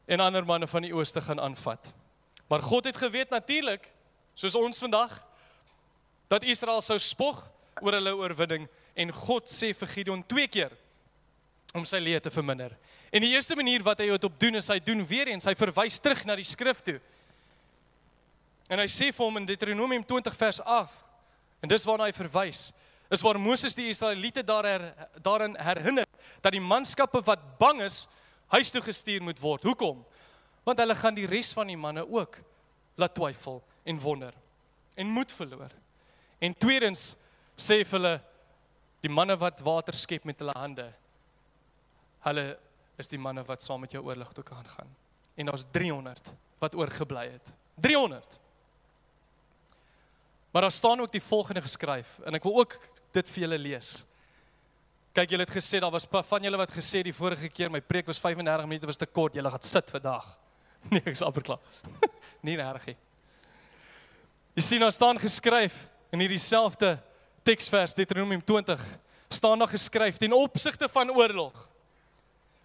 en ander manne van die ooste gaan aanvat. Maar God het geweet natuurlik, soos ons vandag, dat Israel sou spog oor hulle oorwinning en God sê vir Gideon twee keer om sy leed te verminder. En die eerste manier wat hy dit op doen is hy doen weer eens, hy verwys terug na die skrif toe. En hy sê vir hom in Deuteronomium 20 vers 8 en dis waarna hy verwys is waar Moses die Israeliete daar her, daarin herinner dat die manskappe wat bang is huis toe gestuur moet word. Hoekom? Want hulle gaan die res van die manne ook laat twyfel en wonder en moed verloor. En tweedens sê vir hulle die manne wat water skep met hulle hande. Hulle is die manne wat saam met jou oorlog toe kan gaan. En daar's 300 wat oorgebly het. 300. Maar daar staan ook die volgende geskryf en ek wil ook dit vir julle lees. Kyk, julle het gesê daar was van julle wat gesê die vorige keer my preek was 35 minute was te kort. Julle gaan sit vandag. Nee, ek is amper klaar. nie reg nie. Jy sien daar staan geskryf in hierdie selfde teksvers Deuteronomium 20 staan daar geskryf ten opsigte van oorlog.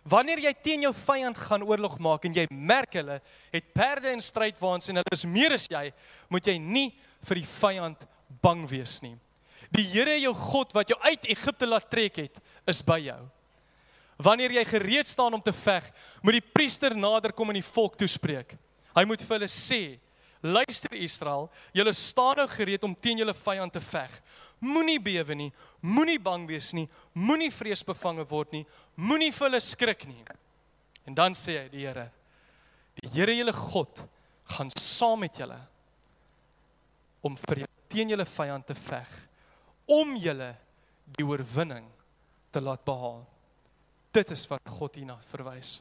Wanneer jy teen jou vyand gaan oorlog maak en jy merk hulle het perde en strydwaans en hulle is meer as jy, moet jy nie vir die vyand bang wees nie. Die Here jou God wat jou uit Egipte laat trek het, is by jou. Wanneer jy gereed staan om te veg, moet die priester nader kom en die volk toespreek. Hy moet vir hulle sê: "Luister Israel, julle staan nou gereed om teen julle vyand te veg. Moenie bewe nie, moenie bang wees nie, moenie vreesbevange word nie, moenie vir hulle skrik nie." En dan sê hy die Here: "Die Here julle God gaan saam met julle om vir julle teen julle vyand te veg om julle die oorwinning te laat behaal. Dit is wat God hierna verwys.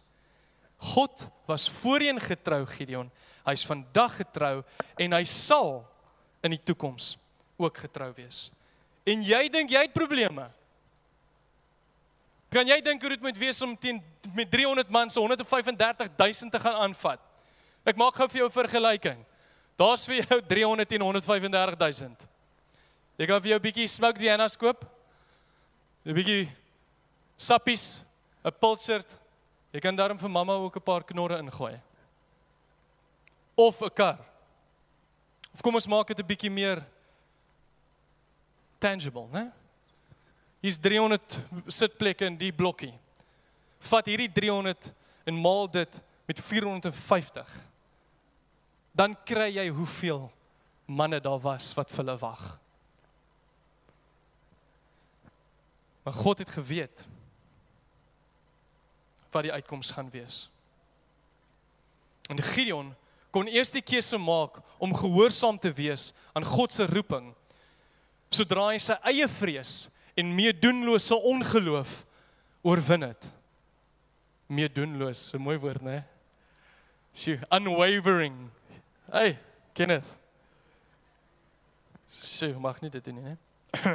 God was voorheen getrou Gideon. Hy's vandag getrou en hy sal in die toekoms ook getrou wees. En jy dink jy het probleme? Kan jy dink hoe dit moet wees om teen met 300 man se 135000 te gaan aanvat? Ek maak gou vir jou 'n vergelyking. Daar's vir jou 300 en 135000. Jy kan vir jou 'n bietjie smoked Vienna's koop. 'n Bietjie sappies, 'n pulsert. Jy kan daarom vir mamma ook 'n paar knorre ingooi. Of 'n kar. Of kom ons maak dit 'n bietjie meer tangible, né? Hier's 300 sitplekke in die blokkie. Vat hierdie 300 en maal dit met 450 dan kry jy hoeveel manne daar was wat vir hulle wag. Maar God het geweet wat die uitkoms gaan wees. En Gideon kon eers die keuse maak om gehoorsaam te wees aan God se roeping sodra hy sy eie vrees en meedoenlose ongeloof oorwin het. Meedoenloos, 'n mooi woord, né? Sy unwavering Hey, Kenneth. Sy mag nie dit doen nie, hè?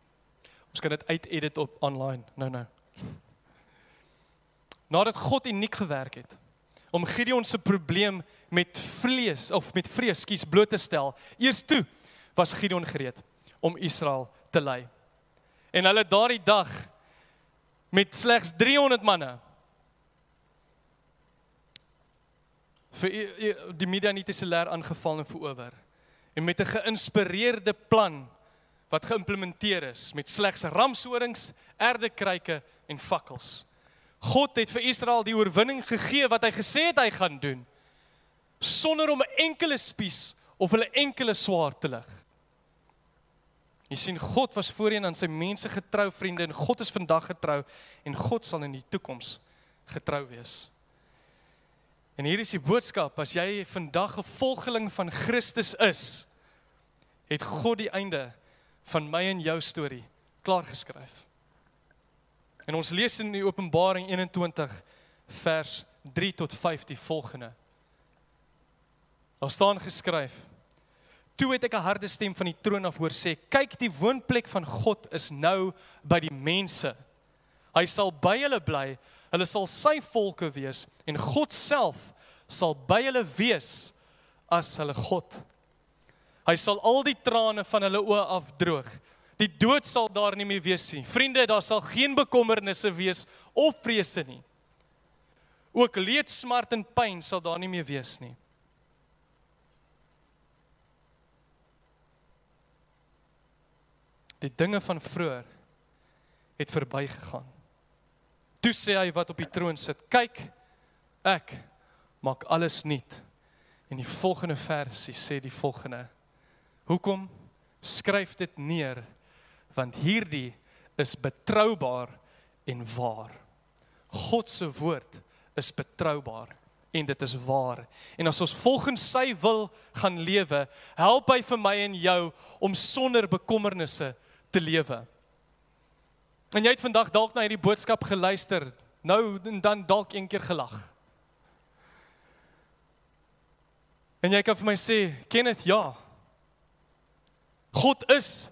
Ons kan dit uit-edit op online. Nou nou. Nadat God uniek gewerk het om Gideon se probleem met vlees of met vrees skies bloot te stel, eers toe was Gideon gereed om Israel te lei. En hulle daardie dag met slegs 300 manne vir die Midianitiese leer aangeval en verower. En met 'n geïnspireerde plan wat geïmplementeer is met slegs ramshorings, erdekruike en fakkels. God het vir Israel die oorwinning gegee wat hy gesê het hy gaan doen sonder om 'n enkele spies of hulle enkele swaard te lig. Jy sien God was voorheen aan sy mense getrou vriende en God is vandag getrou en God sal in die toekoms getrou wees. En hier is die boodskap, as jy vandag 'n volgeling van Christus is, het God die einde van my en jou storie klaar geskryf. En ons lees in die Openbaring 21 vers 3 tot 5 die volgende. Daar staan geskryf: Toe het ek 'n harde stem van die troon af hoor sê: "Kyk, die woonplek van God is nou by die mense. Hy sal by hulle bly Hulle sal sy volke wees en God self sal by hulle wees as hulle God. Hy sal al die trane van hulle oë afdroog. Die dood sal daar nie meer wees nie. Vriende, daar sal geen bekommernisse wees of vrese nie. Ook leed, smart en pyn sal daar nie meer wees nie. Die dinge van vroeër het verbygegaan. Toe sê hy wat op die troon sit: "Kyk, ek maak alles nuut." En die volgende versie sê die volgende: "Hoekom skryf dit neer? Want hierdie is betroubaar en waar. God se woord is betroubaar en dit is waar. En as ons volgens sy wil gaan lewe, help hy vir my en jou om sonder bekommernisse te lewe." En jy het vandag dalk na hierdie boodskap geluister, nou en dan dalk een keer gelag. En jy kan vir my sê, Kenneth, ja. God is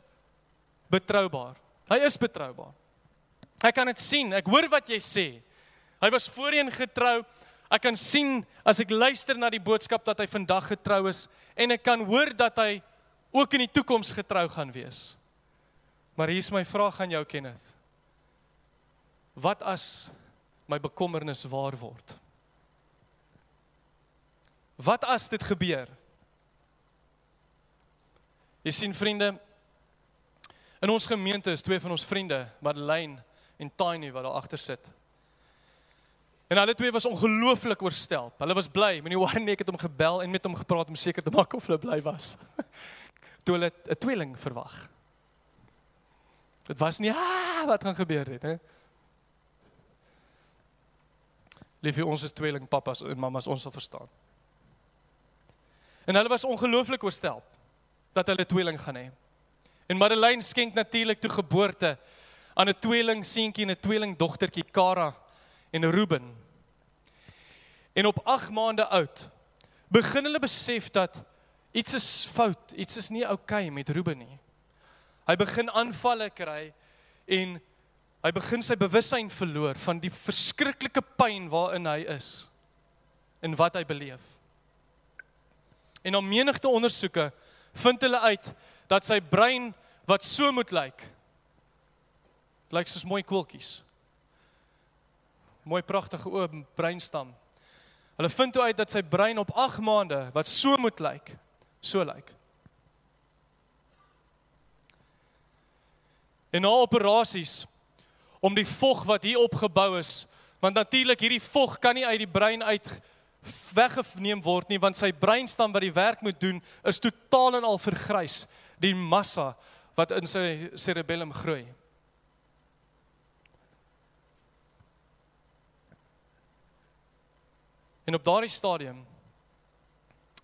betroubaar. Hy is betroubaar. Ek kan dit sien. Ek hoor wat jy sê. Hy was voorheen getrou. Ek kan sien as ek luister na die boodskap dat hy vandag getrou is en ek kan hoor dat hy ook in die toekoms getrou gaan wees. Maar hier is my vraag aan jou Kenneth. Wat as my bekommernis waar word? Wat as dit gebeur? Jy sien vriende, in ons gemeente is twee van ons vriende, Madeleine en Tiny wat daar agter sit. En hulle twee was ongelooflik oorstel. Hulle was bly. Meneer Warren het hom gebel en met hom gepraat om seker te maak of hulle bly was. Toe hulle 'n tweeling verwag. Dit was nie ah, wat gaan gebeur het, hè? Liefie, ons is tweeling pappas en mammas, ons sal verstaan. En hulle was ongelooflik oorstel dat hulle tweeling gaan hê. En Madeleine skenk natuurlik toe geboorte aan 'n tweeling seentjie en 'n tweeling dogtertjie Kara en Ruben. En op 8 maande oud begin hulle besef dat iets is fout, iets is nie oukei okay met Ruben nie. Hy begin aanvalle kry en Hy begin sy bewussyn verloor van die verskriklike pyn waarin hy is en wat hy beleef. En op menigte ondersoeke vind hulle uit dat sy brein wat so moet lyk lyk soos mooi koeltjies. Mooi pragtige oop breinstam. Hulle vind toe uit dat sy brein op 8 maande wat so moet lyk, so lyk. En na operasies om die vog wat hier opgebou is, want natuurlik hierdie vog kan nie uit die brein uit weggeneem word nie want sy breinstam wat die werk moet doen is totaal en al vergrys die massa wat in sy cerebellum groei. En op daardie stadium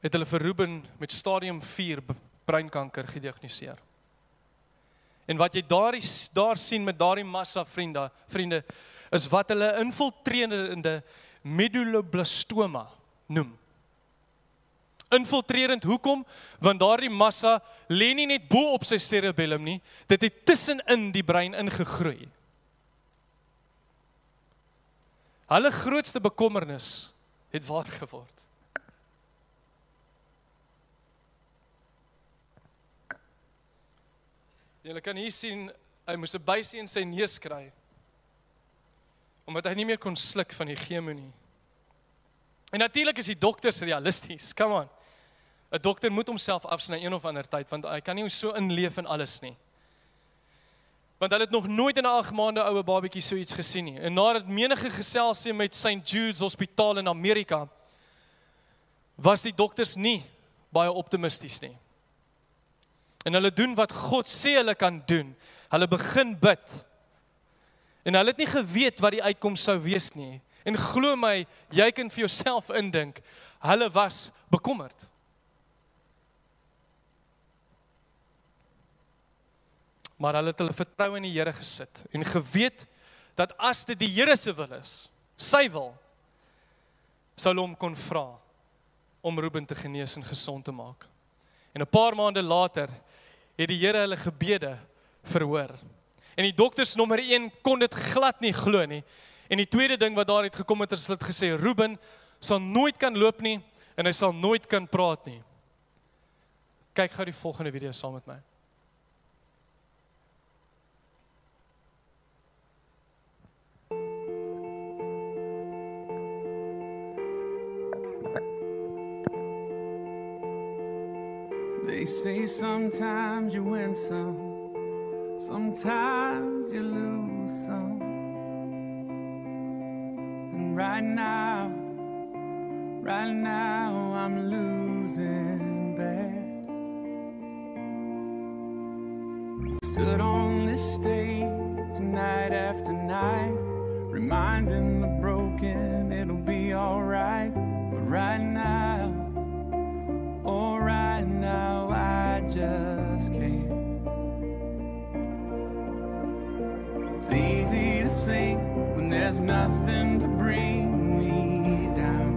het hulle vir Ruben met stadium 4 breinkanker gediagnoseer. En wat jy daar daar sien met daardie massa vriende, vriende is wat hulle infiltrerende medulloblastoma noem. Infiltrerend hoekom? Want daardie massa lê nie net bo op sy cerebellum nie, dit het tussenin die brein ingegroei. Hulle grootste bekommernis het waar geword. Julle kan hier sien hy moes 'n bysie in sy neus kry omdat hy nie meer kon sluk van die chemo nie. En natuurlik is die dokters realisties. Come on. 'n Dokter moet homself afsny een of ander tyd want hy kan nie so inleef in alles nie. Want hulle het nog nooit in 'n 8 maande oue babatjie so iets gesien nie. En nadat menige geselsie met St Jude's Hospitaal in Amerika was die dokters nie baie optimisties nie. En hulle doen wat God sê hulle kan doen. Hulle begin bid. En hulle het nie geweet wat die uitkoms sou wees nie. En glo my, jy kan vir jouself indink, hulle was bekommerd. Maar hulle het hulle vertroue in die Here gesit en geweet dat as dit die Here se wil is, sy wil, sou hulle hom kon vra om Ruben te genees en gesond te maak. En 'n paar maande later het die Here hulle gebede verhoor. En die dokters nommer 1 kon dit glad nie glo nie. En die tweede ding wat daar uit gekom het is het gesê Ruben sal nooit kan loop nie en hy sal nooit kan praat nie. Kyk gou die volgende video saam met my. They say sometimes you win some, sometimes you lose some. And right now, right now, I'm losing bad. Stood on this stage night after night, reminding the broken it'll be alright. But right It's easy to sing when there's nothing to bring me down.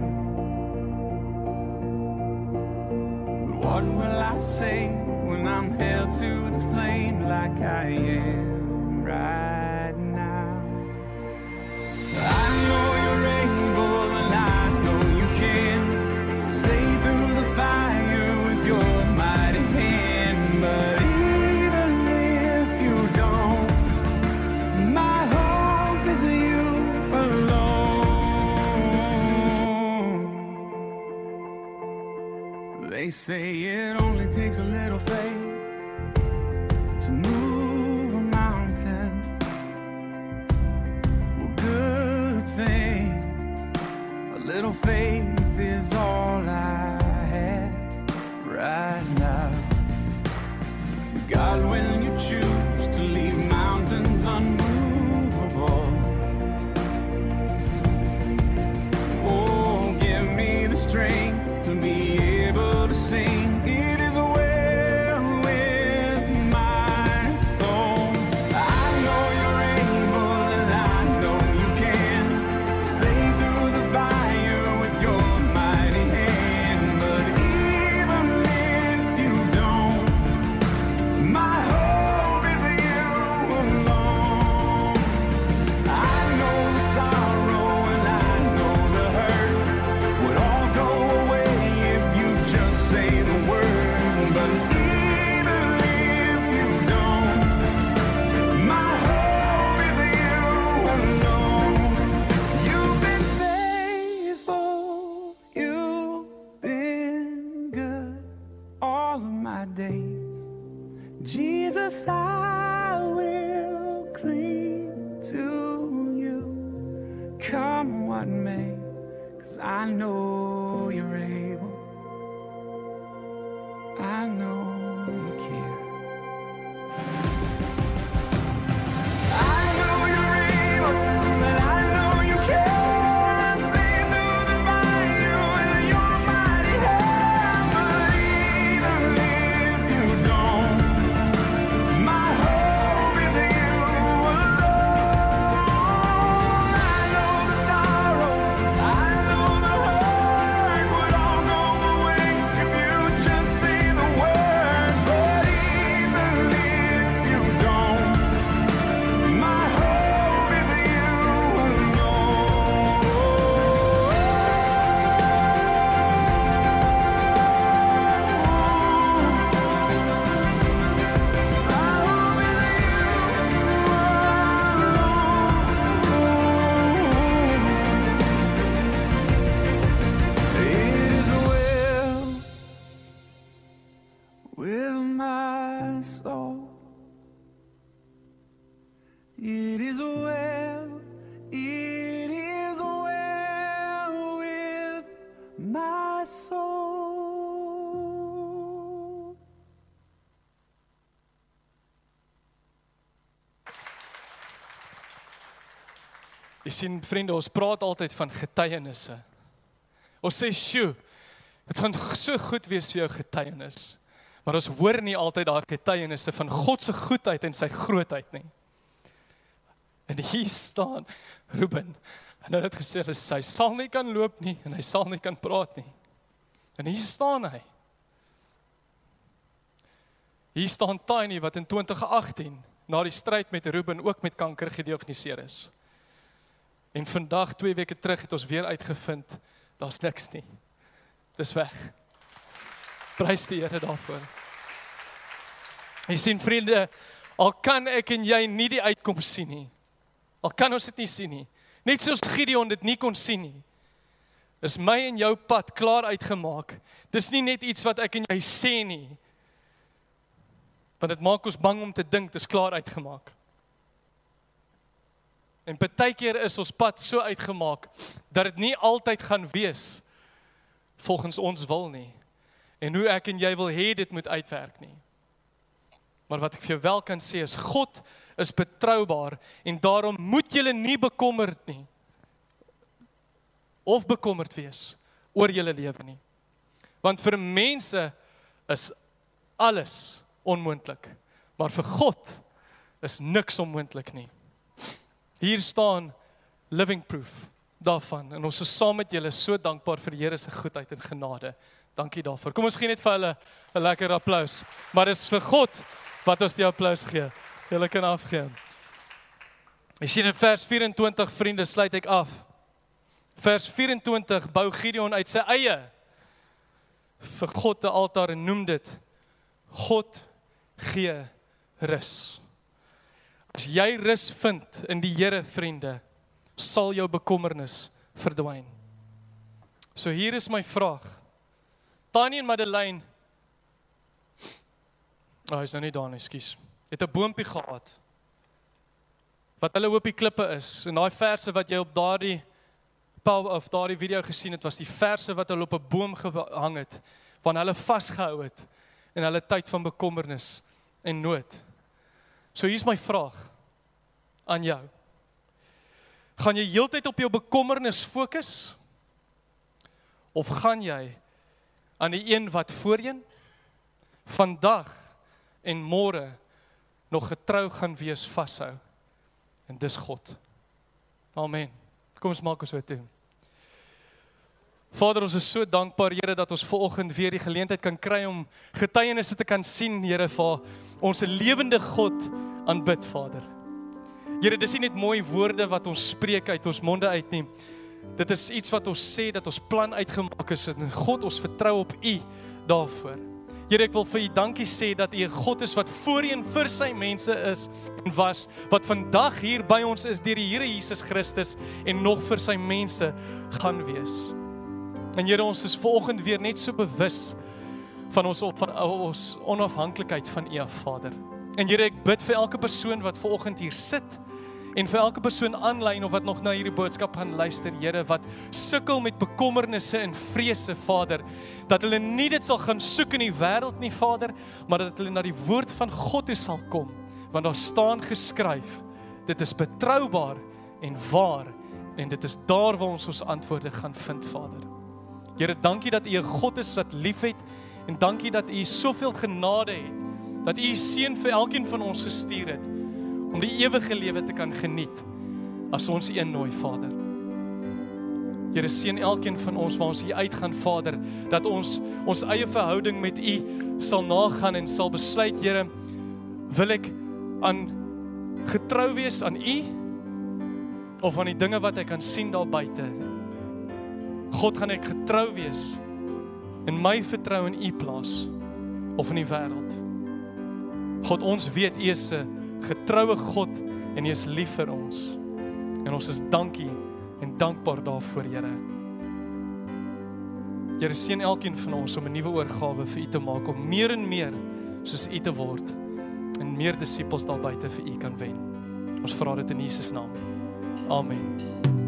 But what will I say say it only takes a little faith to move a mountain. Well, good thing. A little faith is all I have right now. God, when you choose Jy sien vriende, ons praat altyd van getuienisse. Ons sê, "Sjoe, dit gaan so goed wees vir jou getuienis." Maar ons hoor nie altyd daai getuienisse van God se goedheid en sy grootheid nie. En hier staan Ruben. En hy het gesê hy sal nie kan loop nie en hy sal nie kan praat nie. En hier staan hy. Hier staan Tiny wat in 2018 na die stryd met Ruben ook met kanker gediagnoseer is. En vandag 2 weke terug het ons weer uitgevind daar's niks nie. Dis weg. Prys die Here daarvoor. Jy sien vriende, al kan ek en jy nie die uitkoms sien nie. Al kan ons dit nie sien nie. Net soos Gideon dit nie kon sien nie. Is my en jou pad klaar uitgemaak. Dis nie net iets wat ek en jy sê nie. Want dit maak ons bang om te dink dit is klaar uitgemaak. En baie keer is ons pad so uitgemaak dat dit nie altyd gaan wees volgens ons wil nie. En hoe ek en jy wil hê dit moet uitwerk nie. Maar wat ek vir jou wel kan sê is God is betroubaar en daarom moet jy nie bekommerd nie of bekommerd wees oor jou lewe nie. Want vir mense is alles onmoontlik, maar vir God is niks onmoontlik nie. Hier staan living proof daarvan en ons is saam met julle so dankbaar vir die Here se goedheid en genade. Dankie daarvoor. Kom ons gee net vir hulle 'n lekker applous. Maar dis vir God wat ons die applous gee. Julle kan afgee. Jy sien in vers 24 vriende sluit ek af. Vers 24 bou Gideon uit sy eie vir God 'n altaar en noem dit God gee rus. As jy rus vind in die Here vriende, sal jou bekommernis verdwyn. So hier is my vraag. Tannie en Madeleine Ag, oh, is nou nie daar nie, skus. Het 'n boontjie gehad. Wat hulle op die klippe is. En daai verse wat jy op daardie Paul of daardie video gesien het, was die verse wat hulle op 'n boom gehang het, van hulle vasgehou het in hulle tyd van bekommernis en nood. So hier's my vraag aan jou. Gaan jy heeltyd op jou bekommernis fokus? Of gaan jy aan die een wat voorheen vandag en môre nog getrou gaan wees vashou? En dis God. Amen. Kom ons maak ons so toe. Vader, ons is so dankbaar Here dat ons ver oggend weer die geleentheid kan kry om getuienisse te kan sien, Here, vir ons lewende God aanbid, Vader. Here, dis nie net mooi woorde wat ons spreek uit ons monde uit nie. Dit is iets wat ons sê dat ons plan uitgemaak is en God, ons vertrou op U daarvoor. Here, ek wil vir U dankie sê dat U 'n God is wat voorheen vir sy mense is en was wat vandag hier by ons is deur die Here Jesus Christus en nog vir sy mense gaan wees. En Here, ons is vanoggend weer net so bewus van ons op van ons onafhanklikheid van U, Vader. En Here, ek bid vir elke persoon wat vanoggend hier sit en vir elke persoon aanlyn of wat nog na hierdie boodskap gaan luister, Here, wat sukkel met bekommernisse en vrese, Vader, dat hulle nie dit sal gaan soek in die wêreld nie, Vader, maar dat hulle na die woord van God toe sal kom, want daar staan geskryf, dit is betroubaar en waar en dit is daar waar ons ons antwoorde gaan vind, Vader. Here, dankie dat U 'n God is wat liefhet en dankie dat U soveel genade het dat U U seun vir elkeen van ons gestuur het om die ewige lewe te kan geniet as ons U nooi, Vader. Here seën elkeen van ons waar ons hier uitgaan, Vader, dat ons ons eie verhouding met U sal nagaan en sal besluit, Here, wil ek aan getrou wees aan U of aan die dinge wat ek kan sien daar buite? God gaan ek getrou wees en my vertrou in U plaas of in die wêreld. God ons weet U is 'n getroue God en U is lief vir ons. En ons is dankie en dankbaar daarvoor, Here. Here seën elkeen van ons om 'n nuwe oorgawe vir U te maak om meer en meer soos U te word en meer disippels daar buite vir U kan wen. Ons vra dit in Jesus naam. Amen.